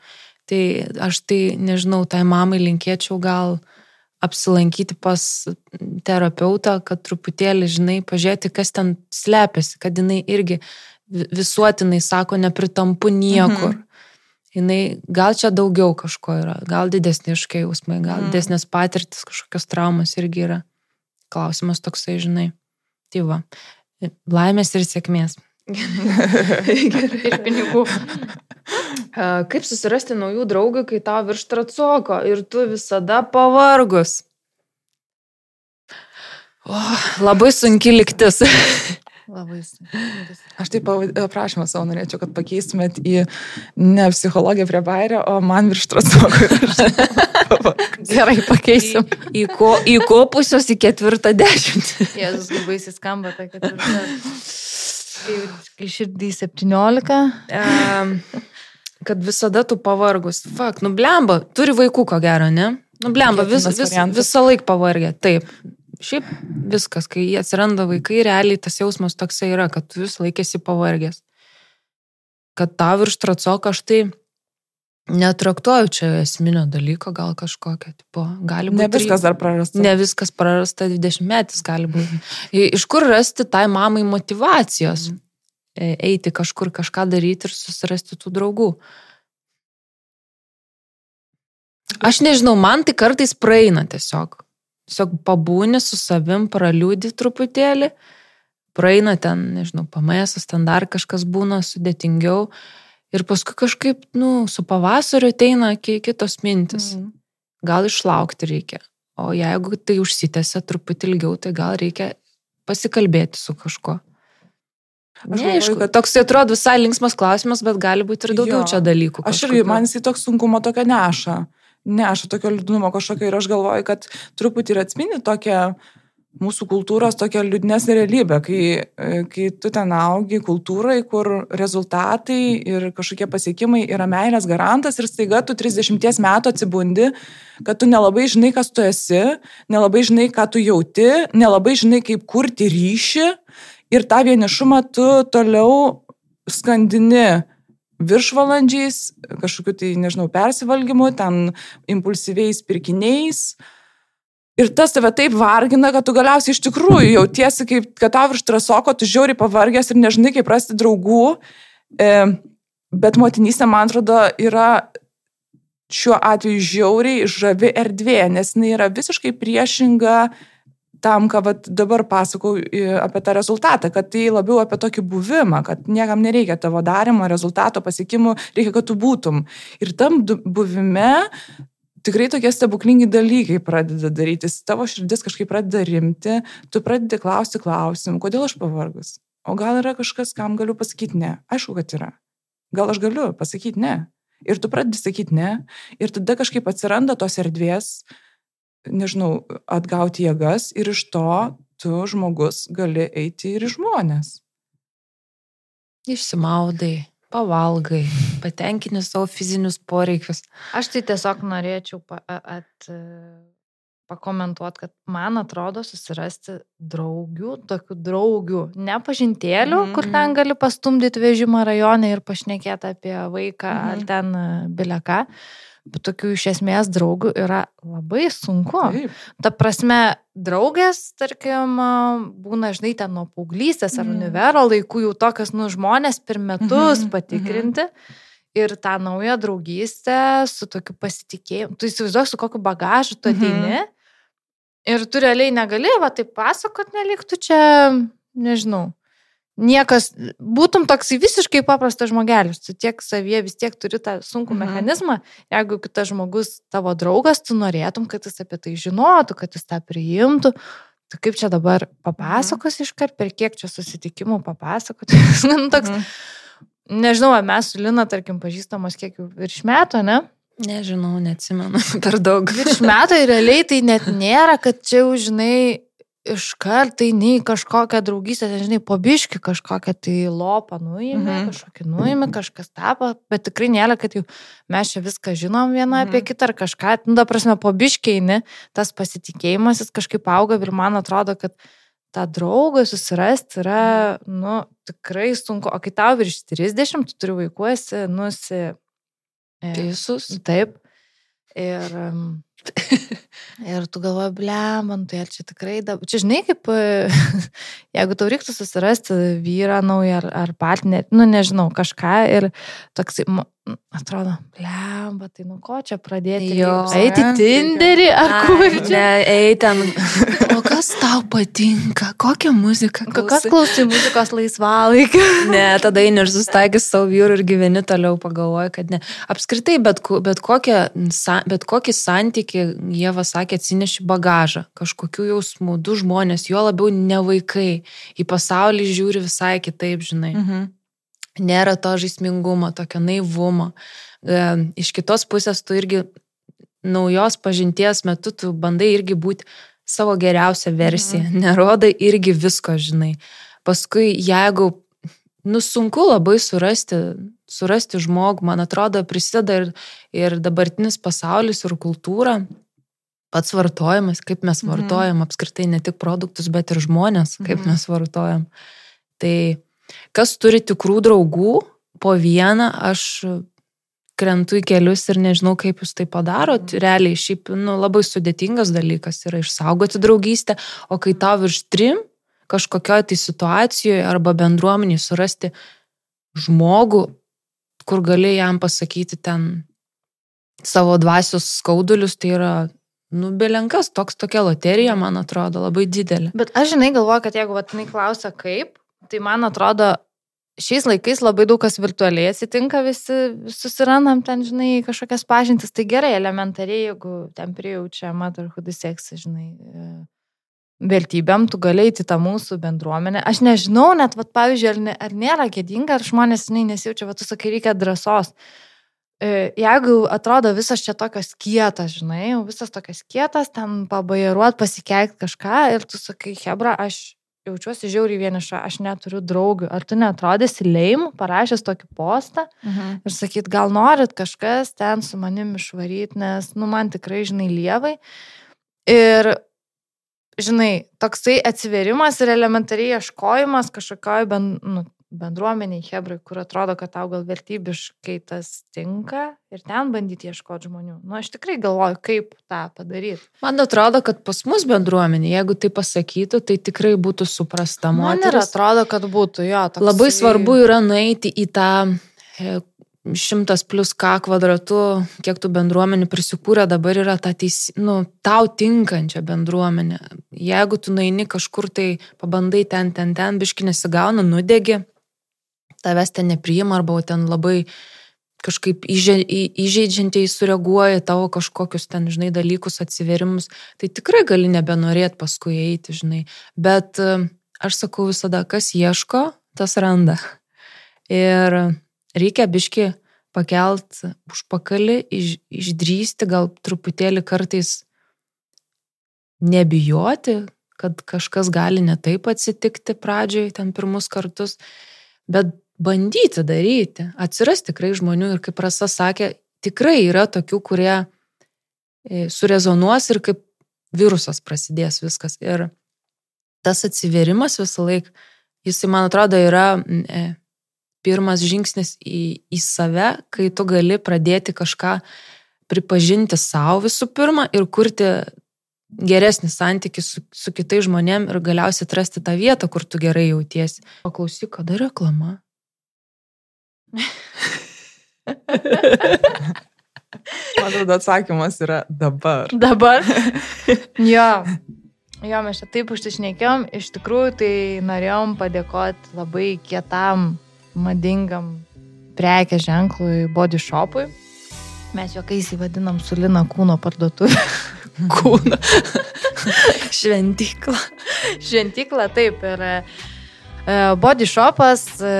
Tai aš tai, nežinau, tai mamai linkėčiau gal apsilankyti pas terapeutą, kad truputėlį, žinai, pažiūrėti, kas ten slepiasi, kad jinai irgi visuotinai sako, nepritampu niekur. Mhm. Jinai gal čia daugiau kažko yra, gal didesni iškai jausmai, gal mhm. didesnės patirtis, kažkokios traumas irgi yra. Klausimas toksai, žinai. Tai va, laimės ir sėkmės. ir pinigų. Kaip susirasti naujų draugų, kai tau virš tracoko ir tu visada pavargus? O, labai sunki liktis. Labai sunki. Aš taip prašymą savo norėčiau, kad pakeistumėt į ne psichologiją prie bairio, o man virš tracoko. Gerai, pakeisim. Į, į, ko, į kopusios į ketvirtą dešimtį. Jėzus, kaip baisiai skamba ta ketvirta. Kai širdį 17. Um, kad visada tu pavargus. Fak, nublemba, turi vaikų ko gero, ne? Nublemba, vis, vis, visą laiką pavargę. Taip. Šiaip viskas, kai atsiranda vaikai, realiai tas jausmas toksai yra, kad tu vis laikėsi pavargęs. Kad tau virš tracok aš tai netraktuoju čia esminio dalyko, gal kažkokio, tipo, gali būti. Ne viskas dar prarasta. Ne viskas prarasta, 20 metais gali būti. Iš kur rasti tai mamai motivacijos? Mm. E, eiti kažkur kažką daryti ir susirasti tų draugų. Aš nežinau, man tai kartais praeina tiesiog. Tiesiog pabūni su savim, praliūdi truputėlį, praeina ten, nežinau, pamėsas, ten dar kažkas būna sudėtingiau. Ir paskui kažkaip, nu, su pavasariu ateina kitos mintis. Mm. Gal išlaukti reikia. O jeigu tai užsitęsia truputį ilgiau, tai gal reikia pasikalbėti su kažkuo. Neaišku, kad toks atrodo visai linksmas klausimas, bet gali būti ir daugiau jo. čia dalykų. Aš irgi, man jisai toks sunkumo tokio neša. Neša tokio liūdnumo kažkokio ir aš galvoju, kad truputį ir atspindi tokią mūsų kultūros tokia liūdnesnė realybė, kai, kai tu ten augi kultūrai, kur rezultatai ir kažkokie pasiekimai yra meilės garantas ir staiga tu 30 metų atsibundi, kad tu nelabai žinai, kas tu esi, nelabai žinai, ką tu jauti, nelabai žinai, kaip kurti ryšį ir tą vienišumą tu toliau skandini viršvalandžiais, kažkokiu tai, nežinau, persivalgymu, ten impulsyviais pirkiniais. Ir tas tave taip vargina, kad tu galiausiai iš tikrųjų jautiesi, kaip, kad tau virš trasoko, tu žiauri pavargęs ir nežinai, kaip rasti draugų. E, bet motinystė, man atrodo, yra šiuo atveju žiauriai žavi erdvė, nes jinai yra visiškai priešinga tam, ką vat, dabar pasakau apie tą rezultatą, kad tai labiau apie tokį buvimą, kad niekam nereikia tavo darimo, rezultato, pasiekimų, reikia, kad tu būtum. Ir tam buvime tikrai tokie stebuklingi dalykai pradeda darytis, tavo širdis kažkaip pradeda rimti, tu pradedi klausti klausimų, kodėl aš pavargus. O gal yra kažkas, kam galiu pasakyti ne? Aišku, kad yra. Gal aš galiu pasakyti ne. Ir tu pradedi sakyti ne. Ir tada kažkaip atsiranda tos erdvės, uh, nežinau, atgauti jėgas ir iš to tu žmogus gali eiti ir į žmonės. Išsimaudai, pavalgai, patenkini savo fizinius poreikius. Aš tai tiesiog norėčiau pa, at, pakomentuoti, kad man atrodo susirasti draugių, tokių draugių, ne pažintėlių, mm -hmm. kur ten gali pastumdyti vežimą rajone ir pašnekėti apie vaiką mm -hmm. ar ten bileką bet tokių iš esmės draugų yra labai sunku. Taip. Ta prasme, draugės, tarkim, būna, žinai, ten nuo paauglystės ar mm. univero laikų jau tokias, nu, žmonės per metus mm -hmm. patikrinti. Mm -hmm. Ir tą naują draugystę su tokiu pasitikėjimu. Tu įsivaizduoji, su kokiu bagažu tu ateini. Mm -hmm. Ir tu realiai negali, va, taip pasakot, neliktų čia, nežinau niekas, būtum toksai visiškai paprastas žmogelis, tu tiek savie vis tiek turi tą sunkų mhm. mechanizmą, jeigu kitas žmogus tavo draugas, tu norėtum, kad jis apie tai žinotų, kad jis tą priimtų. Tu kaip čia dabar papasakos mhm. iškart, per kiek čia susitikimų papasakoti. nu, toks, mhm. Nežinau, mes su Lina, tarkim, pažįstamos kiek jau virš metų, ne? Nežinau, neatsimenu per daug. Virš metų ir realiai tai net nėra, kad čia jau, žinai, iškart tai nei kažkokią draugystę, žinai, pobiški kažkokią tai lopą nuėmė, mhm. kažkokį nuėmė, kažkas tapo, bet tikrai nėra, kad jau mes čia viską žinom viena mhm. apie kitą ar kažką, nu, da prasme, pobiškiai, tas pasitikėjimas jis kažkaip auga ir man atrodo, kad tą draugą susirasti yra, mhm. nu, tikrai sunku, o kai tau virš 30, tu turi vaikuosi, nusi. E, Teisus. Taip. Ir um, Ir tu galvoji, blem, man tai ar čia tikrai dabar. Čia žinai, kaip jeigu tau reiktų susirasti vyrą naują ar, ar partnerį, nu nežinau, kažką ir toks, atrodo, blemba, tai nuo ko čia pradėti? Jo. Eiti Tinderį ar kur čia? Ne, eiti ten. O kas tau patinka? Kokią muziką? Kokios klausai muzikos laisvalaikio? Ne, tada eini ir sustaigęs savo vyrų ir gyveni toliau pagalvoji, kad ne. Apskritai, bet, bet, kokią, bet kokį santyki, jie vasakė, atsineši bagažą, kažkokių jausmų, du žmonės, juo labiau ne vaikai, į pasaulį žiūri visai kitaip, žinai. Mhm. Nėra to žaismingumo, tokio naivumo. E, Iš kitos pusės tu irgi naujos pažinties metu tu bandai irgi būti savo geriausią versiją, mhm. nerodai irgi visko, žinai. Paskui, jeigu, nu, sunku labai surasti, surasti žmogų, man atrodo, prisideda ir, ir dabartinis pasaulis ir kultūra, pats vartojimas, kaip mes Mhm. vartojam, apskritai ne tik produktus, bet ir žmonės, kaip Mhm. mes vartojam. Tai kas turi tikrų draugų, po vieną aš krentu į kelius ir nežinau, kaip jūs tai padarot. Realiai, šiaip, nu, labai sudėtingas dalykas yra išsaugoti draugystę, o kai tau virš trim kažkokioje tai situacijoje arba bendruomeniai surasti žmogų, kur gali jam pasakyti ten savo dvasios skaudulius, tai yra, nu, belenkas, toks tokia loterija, man atrodo, labai didelė. Bet aš žinai galvoju, kad jeigu vat, jinai klausia kaip, tai man atrodo, šiais laikais labai daug kas virtualiai atsitinka, visi susirandam ten, žinai, kažkokias pažintis. Tai gerai, elementariai, jeigu ten prijaučia motherhood seksą, žinai, e, vertybėm, tu galėjai į tą mūsų bendruomenę. Aš nežinau, net, vat, pavyzdžiui, ar, ne, ar nėra gėdinga, ar žmonės, žinai, nesijaučia, va, tu sakai, reikia drąsos. E, Jeigu atrodo visas čia tokios kietas, žinai, visas tokios kietas, ten pabairuot, pasikeikti kažką ir tu sakai, Hebra, aš jaučiuosi žiauriai vieniša, aš neturiu draugų. Ar tu netrodysi leim, parašęs tokį postą Mhm. ir sakyt, gal norit kažkas ten su manim išvaryti, nes, nu, man tikrai, žinai, lievai. Ir, žinai, toksai atsiverimas ir elementariai ieškojimas kažkokioj ben, nu, bendruomeniai, hebrai, kur atrodo, kad tau gal vertybiškai tas tinka ir ten bandyti ieškoti žmonių. Nu, aš tikrai galvoju, kaip tą padaryti. Man atrodo, kad pas mus bendruomenė, jeigu tai pasakytų, tai tikrai būtų suprasta Man ir moteris. atrodo, kad būtų jo. Toksai... Labai svarbu yra nueiti į tą e, šimtas plus K kvadratu, kiek tų bendruomenių prisikūrė, dabar yra ta teis, nu, tau tinkančia bendruomenė. Jeigu tu nueini kažkur tai, pabandai ten, ten, ten, biški nesigauna, nudegi, tavęs ten nepriima arba ten labai kažkaip įže- į- įžeidžiančiai sureaguoja tavo kažkokius ten, žinai, dalykus, atsiverimus, tai tikrai gali nebenorėti paskui eiti, žinai. Bet e, aš sakau visada, kas ieško, tas randa. Ir reikia biški pakelt užpakalį, iš, išdrysti, gal truputėlį kartais nebijoti, kad kažkas gali netaip atsitikti pradžioj, ten pirmus kartus, bet bandyti daryti. Atsiras tikrai žmonių ir kaip Rasa sakė, tikrai yra tokių, kurie e, surezonuos ir kaip virusas prasidės viskas. Ir tas atsiverimas visą laiką, jisai, man atrodo, yra e, pirmas žingsnis į, į save, kai tu gali pradėti kažką pripažinti savo visų pirma ir kurti geresnį santykį su, su kitais žmonėm ir galiausiai atrasti tą vietą, kur tu gerai jautiesi. Paklausyk, kada reklama? Man atrodo, atsakymas yra dabar. Dabar. jo. Jo, mes čia taip užsišnekėjom, iš tikrųjų tai norėjom padėkoti labai kietam, madingam prekės ženklui Body Shopui. Mes juokais įvadinam su Lina kūno parduotuvė. Kūną. Šventykla. Šventykla, taip. Ir e, Body Shopas e,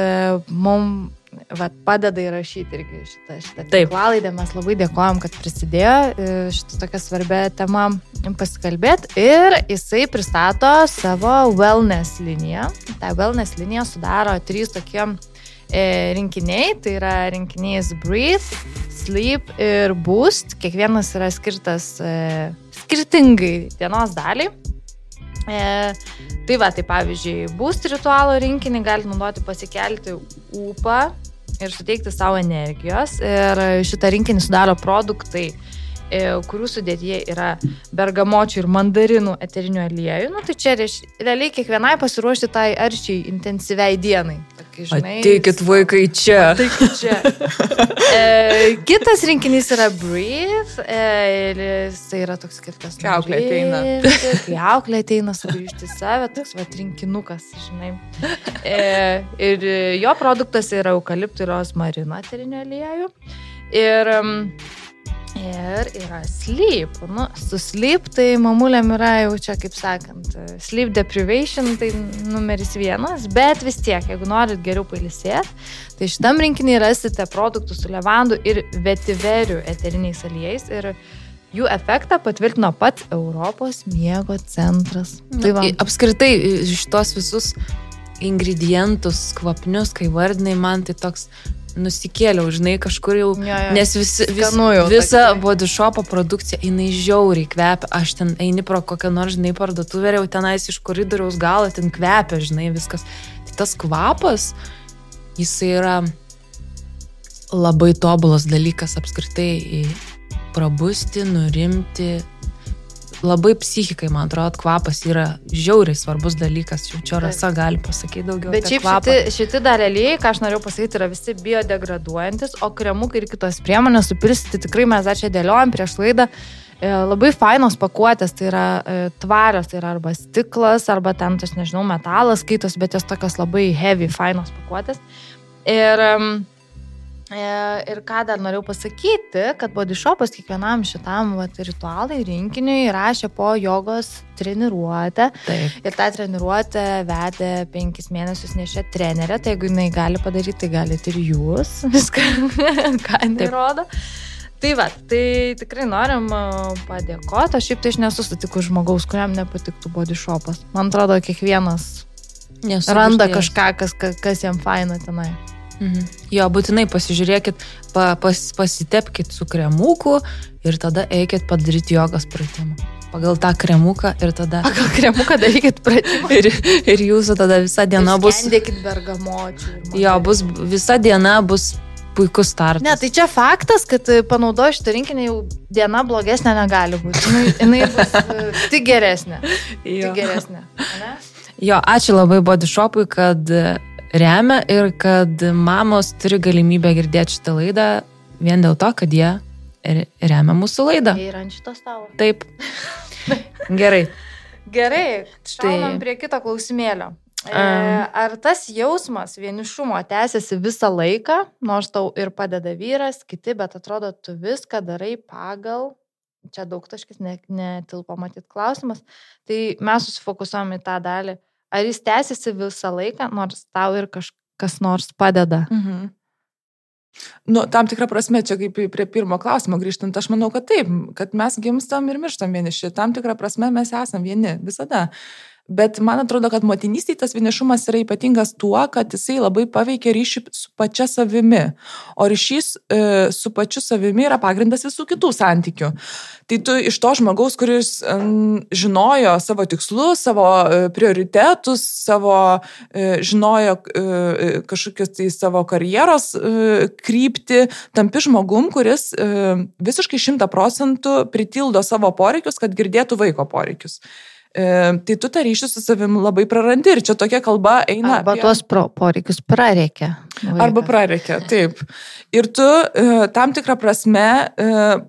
mums vat, padeda įrašyti irgi šitą, šitą tinklalaidę. Mes labai dėkojom, kad prisidėjo e, šitą tokią svarbę temą pasikalbėti. Ir jisai pristato savo wellness liniją. Ta wellness linija sudaro trys tokie e, rinkiniai. Tai yra rinkinys Breathe, Sleep ir Boost. Kiekvienas yra skirtas e, skirtingai dienos daliai. E, tai va, tai pavyzdžiui, boost ritualo rinkinį galite naudoti pasikelti ūpą ir suteikti savo energijos. Ir šitą rinkinį sudaro produktai kurių sudėtyje yra bergamočių ir mandarinų eterinių aliejų. Nu, tai čia reiš, realiai kiekvienai pasiruošti tai aršiai intensyviai dienai. Tokia, žinai, Ateikit vaikai čia. Ateikit čia. e, kitas rinkinys yra Breathe. E, jis yra toks skirtas. Kai auklė ateina. nurimti, Kai auklė ateina sugrįžti save, toks va rinkinukas, žinai. E, ir jo produktas yra eukaliptų ir rosmarino eterinio aliejų. Ir, um, ir yra sleep. Nu, su sleep tai mamulėm yra jau čia, kaip sakant, sleep deprivation tai numeris vienas, bet vis tiek, jeigu norit geriau pailsėti, tai šitam rinkinį rasite produktų su levandų ir vetiverių eteriniais aliejais. Ir jų efektą patvirtino pats Europos miego centras. Tai va, I- Apskritai, šitos visus ingredientus, kvapnius, kai vardinai, man tai toks nusikėliau, žinai, kažkur jau. Jo, jo. Nes vis, Skanu jau visa toksai. body shopo produkcija, jinai žiauriai kvepia. Aš ten eini pro kokią nors, žinai, parduotuvę jau tenais iš koridoriaus galo ten kvepia, žinai, viskas. Tai tas kvapas, jisai yra labai tobulas dalykas apskritai prabusti, nurimti. Labai psichikai, man atrodo, kvapas yra žiauriai svarbus dalykas. Jau čia rasa gali pasakyti daugiau. Bet šiaip kvapą. šiti, šiti dar realiai, ką aš norėjau pasakyti, yra visi biodegraduojantis, o kremukai ir kitos priemonės supirsti tikrai mes dar čia dėliojom prieš laidą. E, Labai fainos pakuotės, tai yra e, tvarios, tai yra arba stiklas, arba ten, aš nežinau, metalas skaitos, bet jos tokios labai heavy, fainos pakuotės. Ir, e, ir ką dar norėjau pasakyti, kad body shopas kiekvienam šitam vat, ritualai rinkiniui rašė po jogos treniruotę. Taip. Ir tą treniruotę vedė penkis mėnesius nešė trenerė, tai jeigu jinai gali padaryti, tai galite ir jūs viską, ką jinai rodo. Tai va, tai tikrai norim padėkoti, aš šiaip tai aš nesu sutikus žmogaus, kuriam nepatiktų body shopas. Man atrodo, kiekvienas Nesu randa kažką, kas, kas jam faina tenai. Mhm. Jo, būtinai pasižiūrėkit, pa, pas, pasitepkit su kremuku ir tada eikit padaryti jogos pratimą. Pagal tą kremuką ir tada... Pagal kremuką darykit pratimą. Ir, ir jūsų tada visa diena bus... Dėkit bergamočių. Jo, bus, visa diena bus puikus startas. Ne, tai čia faktas, kad e, panaudoju šitą rinkinį jau diena blogesnė negali būti. Jinai bus e, tik geresnė. jo. Tik geresnė. ane? jo, ačiū labai Body Shopui, kad e, remia ir kad mamos turi galimybę girdėti šitą laidą vien dėl to, kad jie re- remia mūsų laidą. Yra ant šito stalo. Taip. Gerai. Gerai, šaunam Tai- prie kito klausimėlio. E. Ar tas jausmas vienišumo tęsiasi visą laiką, nors tau ir padeda vyras, kiti, bet atrodo, tu viską darai pagal, čia daug taškis, ne- netilpo matyt klausimas, tai mes susifokusuojam į tą dalį. Ar jis tęsiasi visą laiką, nors tau ir kažkas nors padeda? Mhm. Nu, tam tikrą prasme, čia kaip prie pirmo klausimo grįžtant, aš manau, kad taip, kad mes gimstam ir mirštam vieniši. Tam tikrą prasme mes esam vieni visada. Bet man atrodo, kad motinystėje tas vienišumas yra ypatingas tuo, kad jisai labai paveikia ryšį su pačia savimi. O ryšys e, su pačiu savimi yra pagrindas visų kitų santykių. Tai tu iš to žmogaus, kuris em, žinojo savo tikslus, savo e, prioritetus, savo e, žinojo e, kažkokius tai savo karjeros e, krypti, tampi žmogum, kuris e, visiškai šimta procentų pritildo savo poreikius, kad girdėtų vaiko poreikius. Tai tu tą ryšį su savim labai prarandi ir čia tokia kalba eina. Arba apie- tuos pro, poreikius prareikia. Arba prareikia, taip. Ir tu e, tam tikrą prasme, e,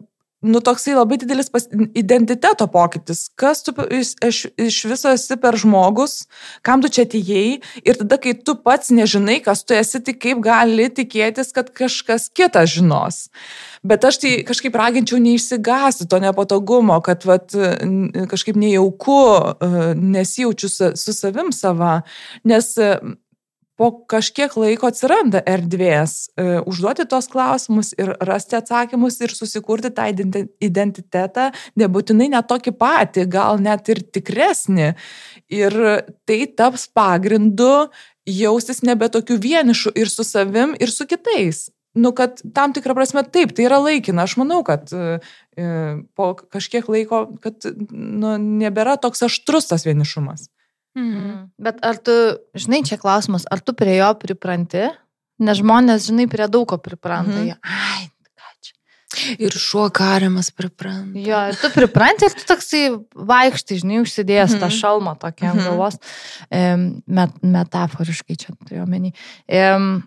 nu toksai labai didelis pas, identiteto pokytis. Kas tu iš, iš, viso esi per žmogus, kam tu čia atėjai ir tada, kai tu pats nežinai, kas tu esi, tai kaip gali tikėtis, kad kažkas kitas žinos. Bet aš tai kažkaip raginčiau neišsigasti to nepatogumo, kad vat, kažkaip nejauku, e, nesijaučiu su, savim sava, nes e, po kažkiek laiko atsiranda erdvės e, užduoti tos klausimus ir rasti atsakymus ir susikurti tą identi- identitetą, nebūtinai net tokį patį, gal net ir tikresnį. Ir tai taps pagrindu jaustis nebe tokiu vienišu ir su savim, ir su kitais. Nu, kad tam tikrą prasme taip, tai yra laikina. Aš manau, kad e, e, po kažkiek laiko, kad nu, nebėra toks aštrus tas vienišumas. Mhm. Mhm. Bet ar tu, žinai, čia klausimas, ar tu prie jo pripranti? Nes žmonės, žinai, prie daug ko pripranta. Mhm. Ai. Ir šuo kariamas pripranta. Jo, ir tu pripranti ir tu toksai vaikštai, žinai, užsidėjęs mm -hmm. tą Mhm. šalmą tokia ant Mhm. galvos. Em, Met, metaforiškai čia turiu omeny. Em,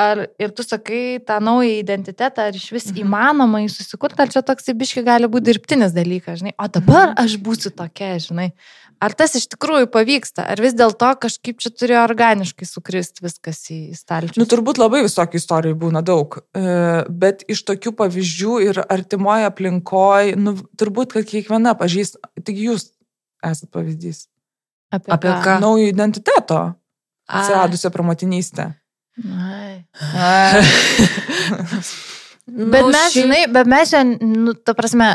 Ar ir tu sakai tą naują identitetą, ar iš vis Mhm. įmanoma jį susikurti, ar čia toksai biški gali būti dirbtinis dalykas, žinai, o dabar Mhm. aš būsiu tokia, žinai. Ar tas iš tikrųjų pavyksta, ar vis dėlto kažkaip čia turėjo organiškai sukristi viskas į stalčių? Nu, turbūt labai visokių istorijų būna daug, e, bet iš tokių pavyzdžių ir artimoje aplinkoje, nu, turbūt, kad kiekviena pažįsta, tik jūs esate pavyzdys. apie, apie ką? Naujo identiteto A. atsiradusio Ai. Nu, Bet mes, šiaip- žinai, bet mes čia, nu, ta prasme,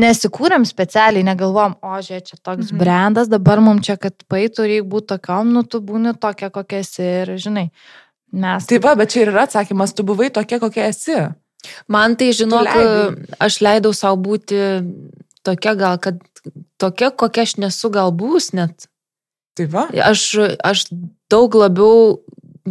nesikūrėm specialiai, negalvom, o žiūrėk, čia toks Mhm. brandas, dabar mums čia, kad paeitų, reikia būti tokiam, nu, tu būni tokia, kokia esi ir, žinai, mes. Taip, va, bet čia ir yra atsakymas, tu buvai tokia, kokia esi. Man tai, žinok, aš leidau savo būti tokia gal, kad tokia, kokia aš nesu gal bus net. Tai va. Aš, aš daug labiau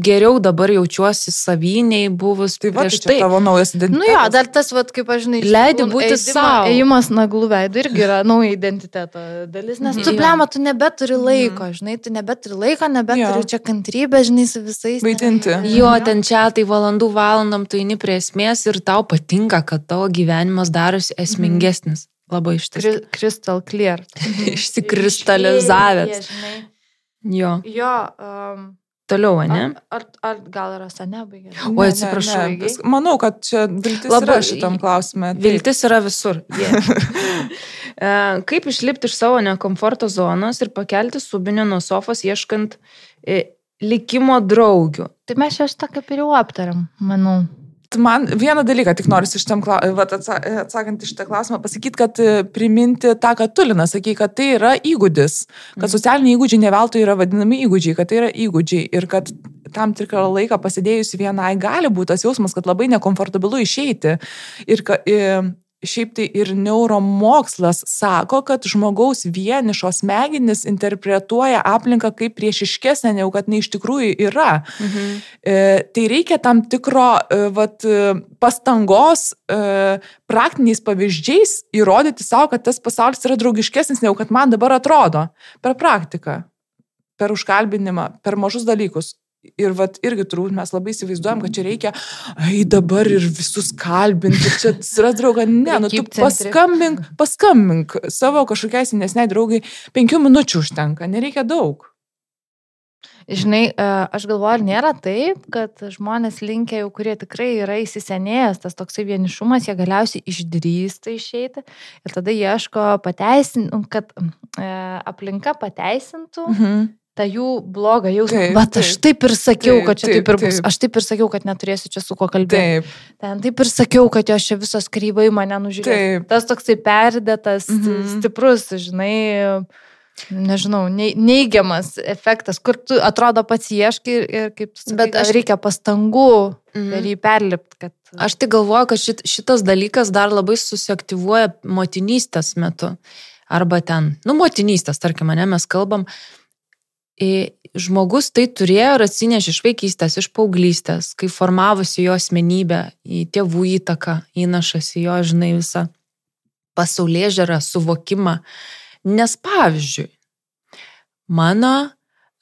geriau dabar jaučiuosi saviniai buvus Tai va, tai čia tavo naujas identitetas. Nu jo, dar tas, vat, kaip aš žinai, tikrųjų, būti sau. Ėjimas naglų veidų irgi yra nauja identiteto dalis, nes tu, Mhm. blema, tu nebeturi Mhm. laiko, žinai, tu nebeturi laiko, nebeturi Jo. čia kantrybę, žinai, su visais. Vaidinti. Jo, ten čia tai valandų valandom tu eini prie esmės ir tau patinka, kad tavo gyvenimas darosi esmingesnis. Labai iš tikrųjų. Crystal clear. Išsikristalizavęs. Išėję, žinai. Jo, Jo, um, toliau, ne? ar, ar, ar gal yra sane baigė? Oi, Ne, ne, atsiprašau, ne. Eigai. Manau, kad čia viltis Labai- yra šitam klausime. Taip. Viltis yra visur. Yeah. Kaip išlipti iš savo nekomforto zonos ir pakelti subinę nuo sofos ieškant e, likimo draugių? Tai mes šitą kaip ir jau aptariam, manau. Man vieną dalyką tik noriu šitam klausimui, atsakant iš šitą klausimą, pasakyti, kad e, priminti tą, kad Tulina sakė, kad tai yra įgūdis, kad Mhm. socialiniai įgūdžiai ne veltui yra vadinami įgūdžiai, kad tai yra įgūdžiai ir kad tam tikrą laiką pasidėjusi vienai gali būti tas jausmas, kad labai nekomfortabilu išeiti. Ir ka, e, šiaip tai ir neuromokslas sako, kad žmogaus vienišos smegenys interpretuoja aplinką kaip priešiškesnė, negu kad jinai iš tikrųjų yra. Mhm. E, tai reikia tam tikro e, vat, e, pastangos e, praktiniais pavyzdžiais įrodyti savo, kad tas pasaulis yra draugiškesnis, negu kad man dabar atrodo. Per praktiką, per užkalbinimą, per mažus dalykus. Ir vat, irgi turbūt mes labai įsivaizduojam, kad čia reikia, ai dabar ir visus kalbinti, čia atsiras drauga. Ne, nu tu paskambink, paskambink savo kažkokiai senesniai draugai, penkių minučių užtenka, nereikia daug. Žinai, e, aš galvoju, ar nėra taip, kad žmonės linkia jau, kurie tikrai yra įsisenėjęs, tas toksai vienišumas, jie galiausiai išdrįsta išeiti ir tada ieško pateisinti, kad e, aplinka pateisintų Mhm. Tą jų blogą jausmą. Bet aš taip. ir sakiau, Taip, kad čia taip, taip ir bus. Aš taip ir sakiau, kad neturėsiu čia su kuo kalbėti. Taip, Ten taip ir sakiau, kad jos čia visos krybai mane nužiūrėjo. Tas toksai perdėtas, Mhm. stiprus, žinai, nežinau, nei- neigiamas efektas, kur tu atrodo pats ieškai ir, ir kaip tu sakai, Bet aš- reikia pastangų Mhm. per jį perlipti, kad... Aš tai galvoju, kad šit, šitas dalykas dar labai susiaktyvuoja motinystės metu. Arba ten, nu, motinystės, tarkim, ne, mes kalbam. I, žmogus tai turėjo ir atsinešė iš vaikystės, iš paauglystės, kai formavosi jo asmenybė, į tėvų įtaką, įnašas į jo, žinai, visą pasaulyje žiūrą, suvokimą. Nes pavyzdžiui, mano,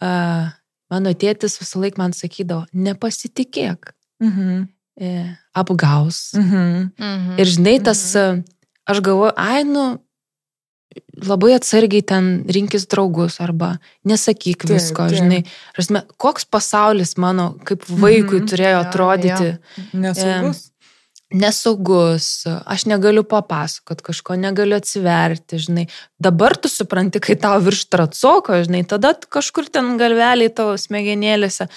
uh, mano tėtis visą laiką man sakydavo, nepasitikėk, Mhm. e, apgaus. Mhm. Mhm. Ir žinai, tas, Mhm. aš galvoju, ai, nu, labai atsargiai ten rinkis draugus arba nesakyk Taip, visko, taip. žinai. Rasme, koks pasaulis mano kaip vaikui Mhm. turėjo Jo, atrodyti Nesaugus. nesaugus, aš negaliu papasakot kažko, negaliu atsiverti, žinai. Dabar tu supranti, kai tau virš tracoko, žinai, tada kažkur ten galveliai tavo smegenėlėse.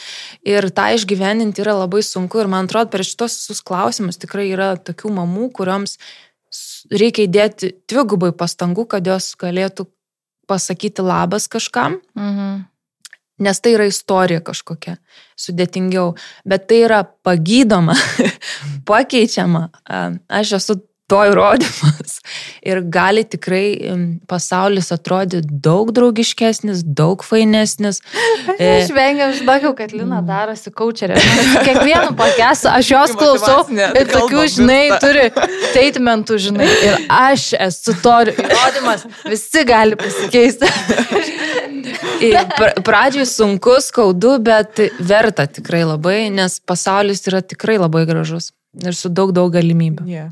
Ir tą išgyveninti yra labai sunku. Ir man atrodo, per šitos visus klausimus tikrai yra tokių mamų, kurioms reikia įdėti dvigubai pastangų, kad jos galėtų pasakyti labas kažkam. Mhm. Nes tai yra istorija kažkokia, sudėtingiau, bet tai yra pagydoma, pakeičiama. Aš esu to įrodymas. Ir gali tikrai pasaulis atrodyti daug draugiškesnis, daug fainesnis. Aš vengiam, žinokau, kad Lina darosi kočerė. Kiekvienu pakėsiu, aš jos klausau ir tokių, žinai, turi statementų, žinai. Ir aš esu to įrodymas, visi gali pasikeisti. Ir pra- Pradžioj sunku, skaudu, bet verta tikrai labai, nes pasaulis yra tikrai labai gražus ir su daug, daug galimybių. Yeah.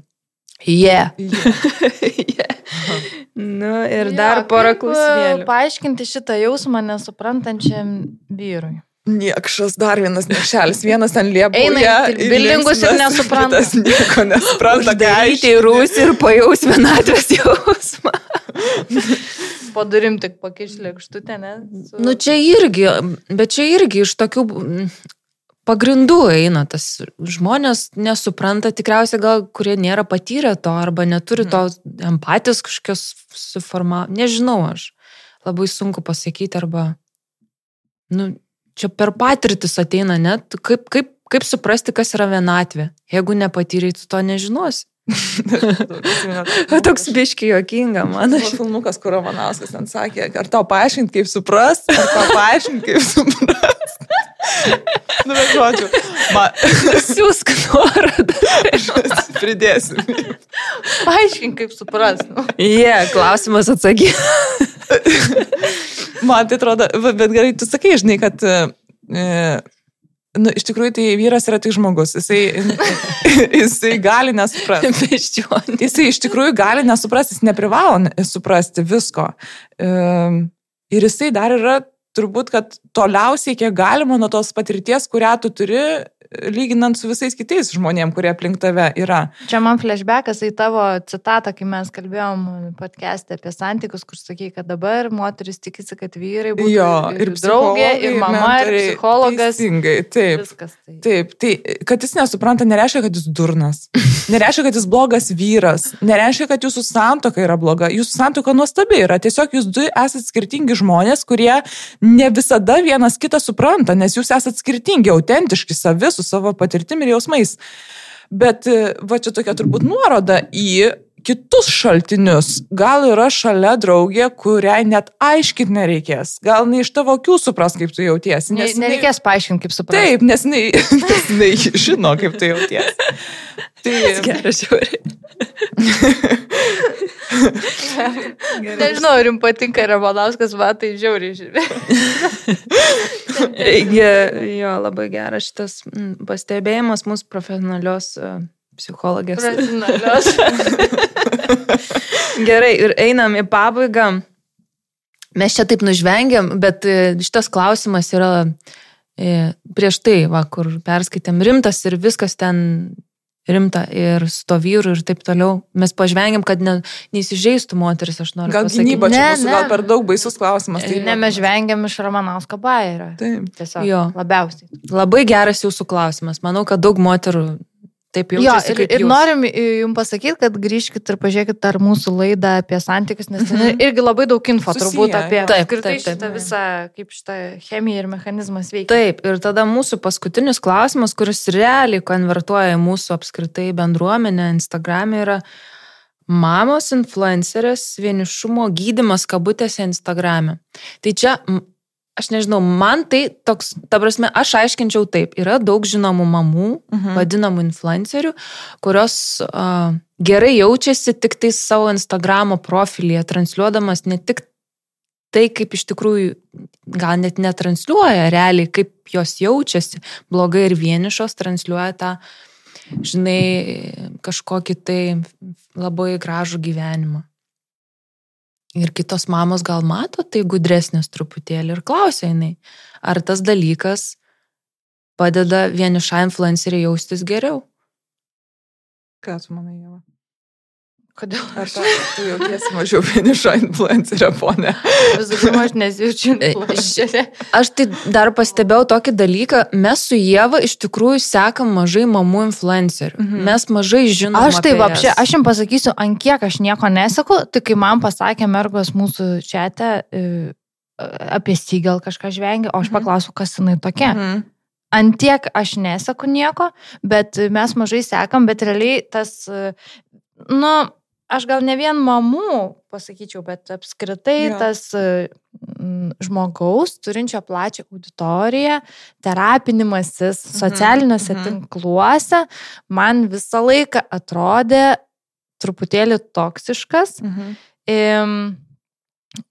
Yeah. Yeah. Nu, ir dar porą kaip, klausimėlių. Paaiškinti šitą jausmą nesuprantančiam vyrui. Niekšas dar vienas niekšelis, vienas ten liepa. Eina į bildingus ir nesupranta. Nieko nesupranta, Daryti į rūsį ir pajaus vienatvės jausmą. Po durim tik pakiš lėkštutę, ne? Su... Nu čia irgi, bet čia irgi iš tokių pagrindų eina tas žmonės nesupranta, tikriausiai gal, kurie nėra patyrę to arba neturi to empatijos kažkokios suformavimo, nežinau aš. Labai sunku pasakyti arba, nu, čia per patirtis ateina net, kaip, kaip, kaip suprasti, kas yra vienatvė. Jeigu nepatyrei, tu to nežinosi. Toks biški jokinga, man. Mano filmukas, kur Romanauskas ten sakė, ar tau paaiškinti, kaip supras, ar tau paaiškinti, kaip supras. nu, bet žodžiu, man, Siūsk nuorodą. pridėsim. Paaiškink, kaip supras. Nu. Yeah, klausimas atsakė. Man tai atrodo, bet gerai, tu sakai, žinai, kad, e, nu, iš tikrųjų, tai vyras yra tik žmogus. Jisai, jisai gali nesuprasti. Jisai iš tikrųjų gali nesuprasti, jis neprivalo ne- suprasti visko. Ehm, Ir jisai dar yra turbūt, kad toliausiai, kiek galima nuo tos patirties, kurią tu turi, lyginant su visais kitais žmonėm, kurie aplink tave yra. Čia man flashbackas į tavo citatą, kai mes kalbėjom podcast'e apie santykius, kur sakai, kad dabar moteris tikisi, kad vyrai būtų Jo, ir draugė, ir mama, ir mentoriai. psichologas. Teisingai, taip. Viskas tai. Taip, tai kad jis nesupranta, nereiškia, kad jis durnas. Nereiškia, kad jis blogas vyras. Nereiškia, kad jūsų santoka yra bloga. Jūsų santoka nuostabi yra. Tiesiog jūs du esate skirtingi žmonės, kurie ne visada vienas kitą supranta, nes jūs esate skirtingi, autentiški, savi su savo patirtim ir jausmais. Bet e, va čia tokia turbūt nuoroda į kitus šaltinius. Gal yra šalia draugė, kuriai net aiškit nereikės. Gal ne iš tavo akių supras, kaip tu jautiesi. Ne, nes jinai- nereikės paaiškinti, kaip supras. Taip, nes jinai, žino, kaip tu jautiesi. Tai, Geras žiūri. Nežinau, ar jums patinka Ramanauskas, man tai žiauriai žiūri. Jo, labai geras šitas mm, pastebėjimas mūsų profesionalios e, psichologės. Racionalios. Gerai, ir einam į pabaigą. Mes čia taip nužvengiam, bet e, šitas klausimas yra e, prieš tai, va, kur perskaitėm rimtas ir viskas ten rimta ir su to vyru ir taip toliau. Mes pažvengiam, kad ne, neįsižeistų moteris, aš noriu gal pasakyti. gynyba čia Ne, mūsų ne. gal per daug baisus klausimas. Tai Ne, mes žvengiam iš Ramanausko bairio. Taip. Tiesiog. Jo. Labiausiai. Labai geras jūsų klausimas. Manau, kad daug moterų taip Jo, jaučiasi. ir, ir norim jums pasakyti, kad grįžkit ir pažiūrėkit ar mūsų laidą apie santykius, nes ten irgi labai daug info Susiję, turbūt apie jo. Taip, taip, taip. šitą visą, kaip šitą chemiją ir mechanizmas veikia. Taip, ir tada mūsų paskutinis klausimas, kuris realiai konvertuoja į mūsų apskritai bendruomenę Instagram'e yra mamos influencerės vienišumo gydimas kabutėse Instagram'e. Tai čia, aš nežinau, man tai toks, ta prasme, aš aiškinčiau taip, yra daug žinomų mamų, Mhm. vadinamų influencerių, kurios uh, gerai jaučiasi tik tai savo Instagramo profilyje, transliuodamas ne tik tai, kaip iš tikrųjų gal net netransliuoja realiai, kaip jos jaučiasi, blogai ir vienišos, transliuoja tą, žinai, kažkokį tai labai gražų gyvenimą. Ir kitos mamos gal mato tai gudresnės truputėlį ir klausia jinai, ar tas dalykas padeda vienišai influenceriai jaustis geriau. Ką tu manai, Jeva? Kodėl aš ta, tu jautiesi mažiau vieniša influencerio, ponė? vis dėlto aš nesijaučiu E, influencerė. Aš tai dar pastebėjau tokį dalyką, mes su Jėva iš tikrųjų sekam mažai mamų influencerių. Mhm. Mes mažai žinom. Aš tai apšė, aš jums pasakysiu, ant kiek aš nieko nesaku, tai kai man pasakė mergos mūsų čia apie Sigal kažką žvengia, o aš Mhm. paklausiu, kas jinai tokia. Mhm. Ant tiek aš nesaku nieko, bet mes mažai sekam, bet realiai tas, e, nu, aš gal ne vien mamų pasakyčiau, bet apskritai Jo. tas mm, žmogaus turinčio plačią auditoriją, terapinimasis socialiniuose mhm. tinkluose man visą laiką atrodė truputėlį toksiškas. Mhm. Im,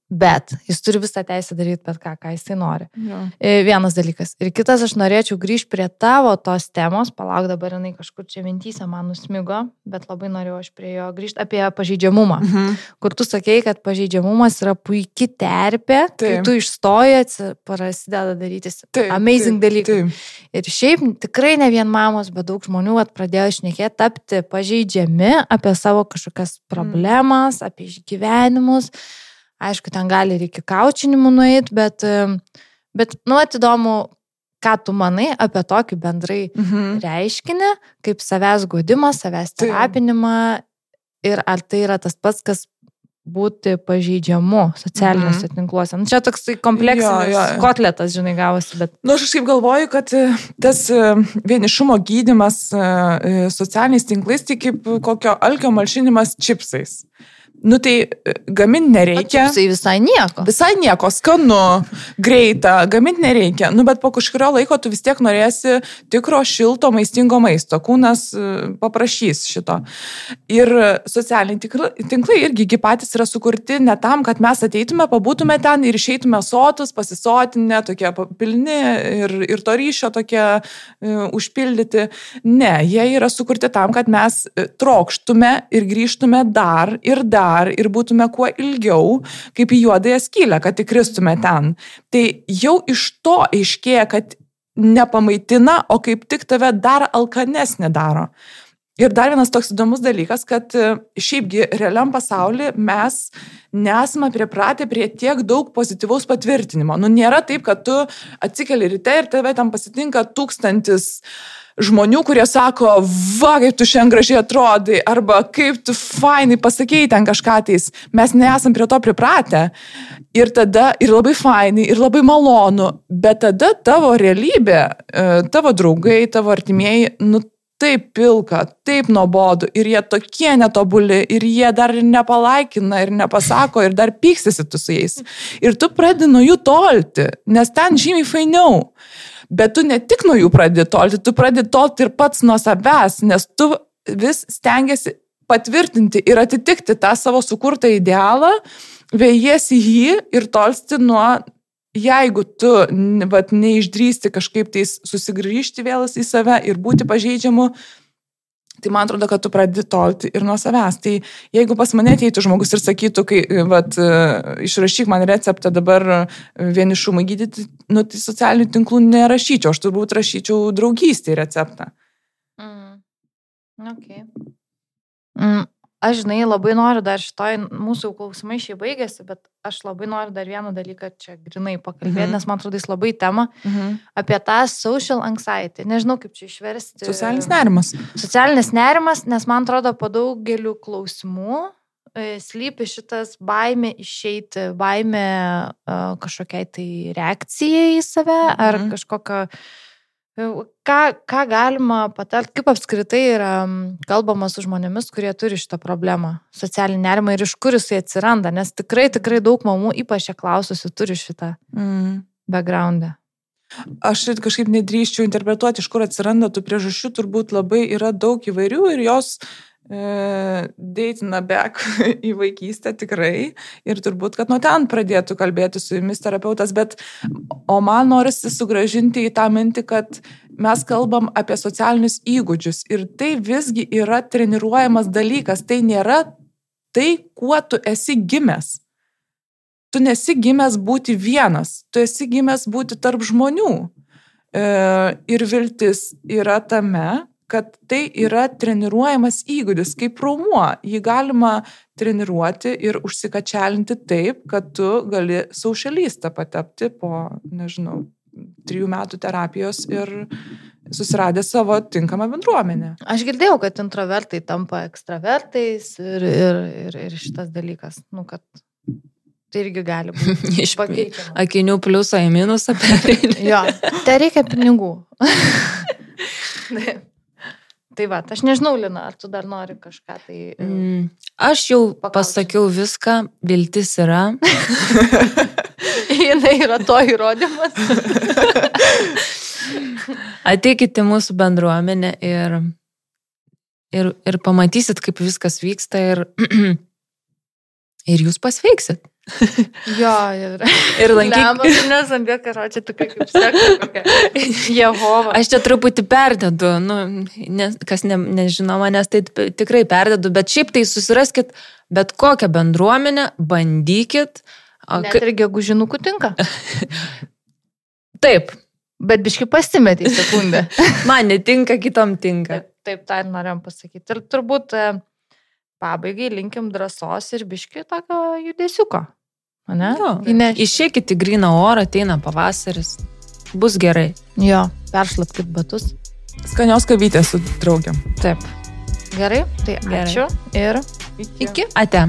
Bet jis turi visą teisę daryti bet ką, ką jisai nori. Jo. E, Vienas dalykas. Ir kitas, aš norėčiau grįžti prie tavo tos temos, palauk dabar jinai kažkur čia mintysė man nusmigo, bet labai norėjau aš prie jo grįžti apie pažeidžiamumą. Mhm. Kur tu sakei, kad pažeidžiamumas yra puikia terpė, kai Taip. tu išstoji, prasideda darytis Taip, amazing taip, dalykai. taip. Ir šiaip tikrai ne vien mamos, bet daug žmonių vat, pradėjo išnekėti tapti pažeidžiami apie savo kažkokias problemas, apie išgyvenimus. Aišku, ten gali ir iki kaučinimų nueiti, bet, bet nu, atidomu, ką tu manai apie tokį bendrai Mhm. reiškinį, kaip savęs godimą, savęs terapinimą ir ar tai yra tas pats, kas būti pažeidžiamu socialiniuose tinkluose. Nu, čia toksai kompleksinis Jo, jo, kotletas, žinai, gavosi, bet Nu, aš kažkaip galvoju, kad e, tas e, vienišumo gydimas e, socialiniais tinklais tai kaip kokio alkio malšinimas čipsais. Nu tai gaminti nereikia. Čipsai visai nieko. Visai nieko, skanu, greita, gaminti nereikia. Nu, bet po kažkurio laiko tu vis tiek norėsi tikro šilto, maistingo maisto. Kūnas e, paprašys šito. Ir socialiniai tinklai irgi gi patys yra sukurti ne tam, kad mes ateitume, pabūtume ten ir išeitume sotus, pasisotinę, tokie pilni ir, ir to ryšio tokie uh, užpildyti. Ne, jie yra sukurti tam, kad mes e, trokštume ir grįžtume dar ir dar ir būtume kuo ilgiau, kaip į juodąją skylę, kad įkristume ten. Tai jau iš to aiškėja, kad nepamaitina, o kaip tik tave dar alkanesnė daro. Ir dar vienas toks įdomus dalykas, kad e, šiaipgi realiam pasaulyje mes nesame pripratę prie tiek daug pozityvaus patvirtinimo. Nu, nėra taip, kad tu atsikeli ryte ir tave ten pasitinka tūkstantis žmonių, kurie sako, va, kaip tu šiandien gražiai atrodai, arba kaip tu fainai pasakėjai ten kažką tais. Mes nesam prie to pripratę. Ir tada, ir labai fainai, ir labai malonu, bet tada tavo realybė, e, tavo draugai, tavo artimieji, nu, taip pilka, taip nuobodu ir jie tokie netobuli ir jie dar ir nepalaikina ir nepasako ir dar pyksisi tu su jais. Ir tu pradedi nuo jų tolti, nes ten žymiai fainiau. Bet tu ne tik nuo jų pradedi tolti, tu pradedi tolti ir pats nuo savęs, nes tu vis stengiasi patvirtinti ir atitikti tą savo sukurtą idealą, vėjiesi jį ir tolsti nuo jeigu tu vat, neišdrysti kažkaip tais susigrįžti vėl į save ir būti pažeidžiamu, tai man atrodo, kad tu pradedi tolti ir nuo savęs. Tai jeigu pas mane ateitų žmogus ir sakytų, kai, vat, išrašyk man receptą dabar vienišumą gydyti, nu, tai socialinių tinklų nerašyčiau, aš turbūt rašyčiau draugystį receptą. Mm. Okay. Mm. Aš, žinai, labai noriu dar šitoj, mūsų klausimai šiai baigėsi, bet aš labai noriu dar vieną dalyką čia grinai pakalbėti, Mhm. nes man atrodo, jis labai tema Mhm. apie tą social anxiety. Nežinau, kaip čia išversti. Socialinis nerimas. Socialinis nerimas, nes man atrodo, po daugeliu klausimų e, slypi šitas baimė išeiti, baimė e, kažkokiai tai reakcijai į save ar Mhm. kažkokio... e, Ką, ką galima patarti, kaip apskritai yra kalbama su žmonėmis, kurie turi šitą problemą, socialinį nerimą ir iš kur jisai atsiranda, nes tikrai, tikrai daug mamų, ypač čia klaususi, turi šitą Mm. backgroundą. Aš ir kažkaip nedrįščiau interpretuoti, iš kur atsiranda tų priežasčių, turbūt labai yra daug įvairių ir jos e, deitina back į vaikystę tikrai ir turbūt, kad nuo ten pradėtų kalbėti su jumis terapeutas, bet o man norisi sugražinti į tą mintį, kad mes kalbam apie socialinius įgūdžius ir tai visgi yra treniruojamas dalykas, tai nėra tai, kuo tu esi gimęs. Tu nesi gimęs būti vienas, tu esi gimęs būti tarp žmonių. E, ir viltis yra tame, kad tai yra treniruojamas įgūdis, kaip raumuo. Jį galima treniruoti ir užsikačialinti taip, kad tu gali saušalystą patapti po, nežinau, trijų metų terapijos ir susiradę savo tinkamą bendruomenę. Aš girdėjau, kad introvertai tampa ekstravertais ir, ir, ir, ir šitas dalykas, nu, kad tai irgi gali būti Iš akinių pliusą į minusą perėjai. Jo, tai reikia pinigų. Tai va, aš nežinau, Lina, ar tu dar nori kažką tai... Mm, aš jau Paklausiu. pasakiau viską, viltis yra. Jinai yra to įrodymas. Ateikite mūsų bendruomenę ir, ir, ir pamatysit, kaip viskas vyksta ir, ir jūs pasveiksit. Jo, ir... Ir lankyk. Lemas, nesambė, kad čia tokia kaip sekta. Jehova. Aš čia truputį perdedu, nu, ne, kas ne, nežino manęs, tai tikrai perdedu, bet šiaip tai susiraskit bet kokią bendruomenę, bandykit. a, Net ir gegužinukų tinka. Taip, Bet biški pasimetė į sekundę. man netinka, kitom tinka. Taip, taip tą ir norėjom pasakyti. Ir turbūt e, pabaigai linkim drąsos ir biški tokio judesiuko. Ne? Jo. Įnešti. Išėkit į gryną orą, ateina pavasaris. Bus gerai. Jo, peršlapkit batus. Skanios kavytės su draugiam. Taip. Gerai, tai Gerai. ačiū ir iki. Ate.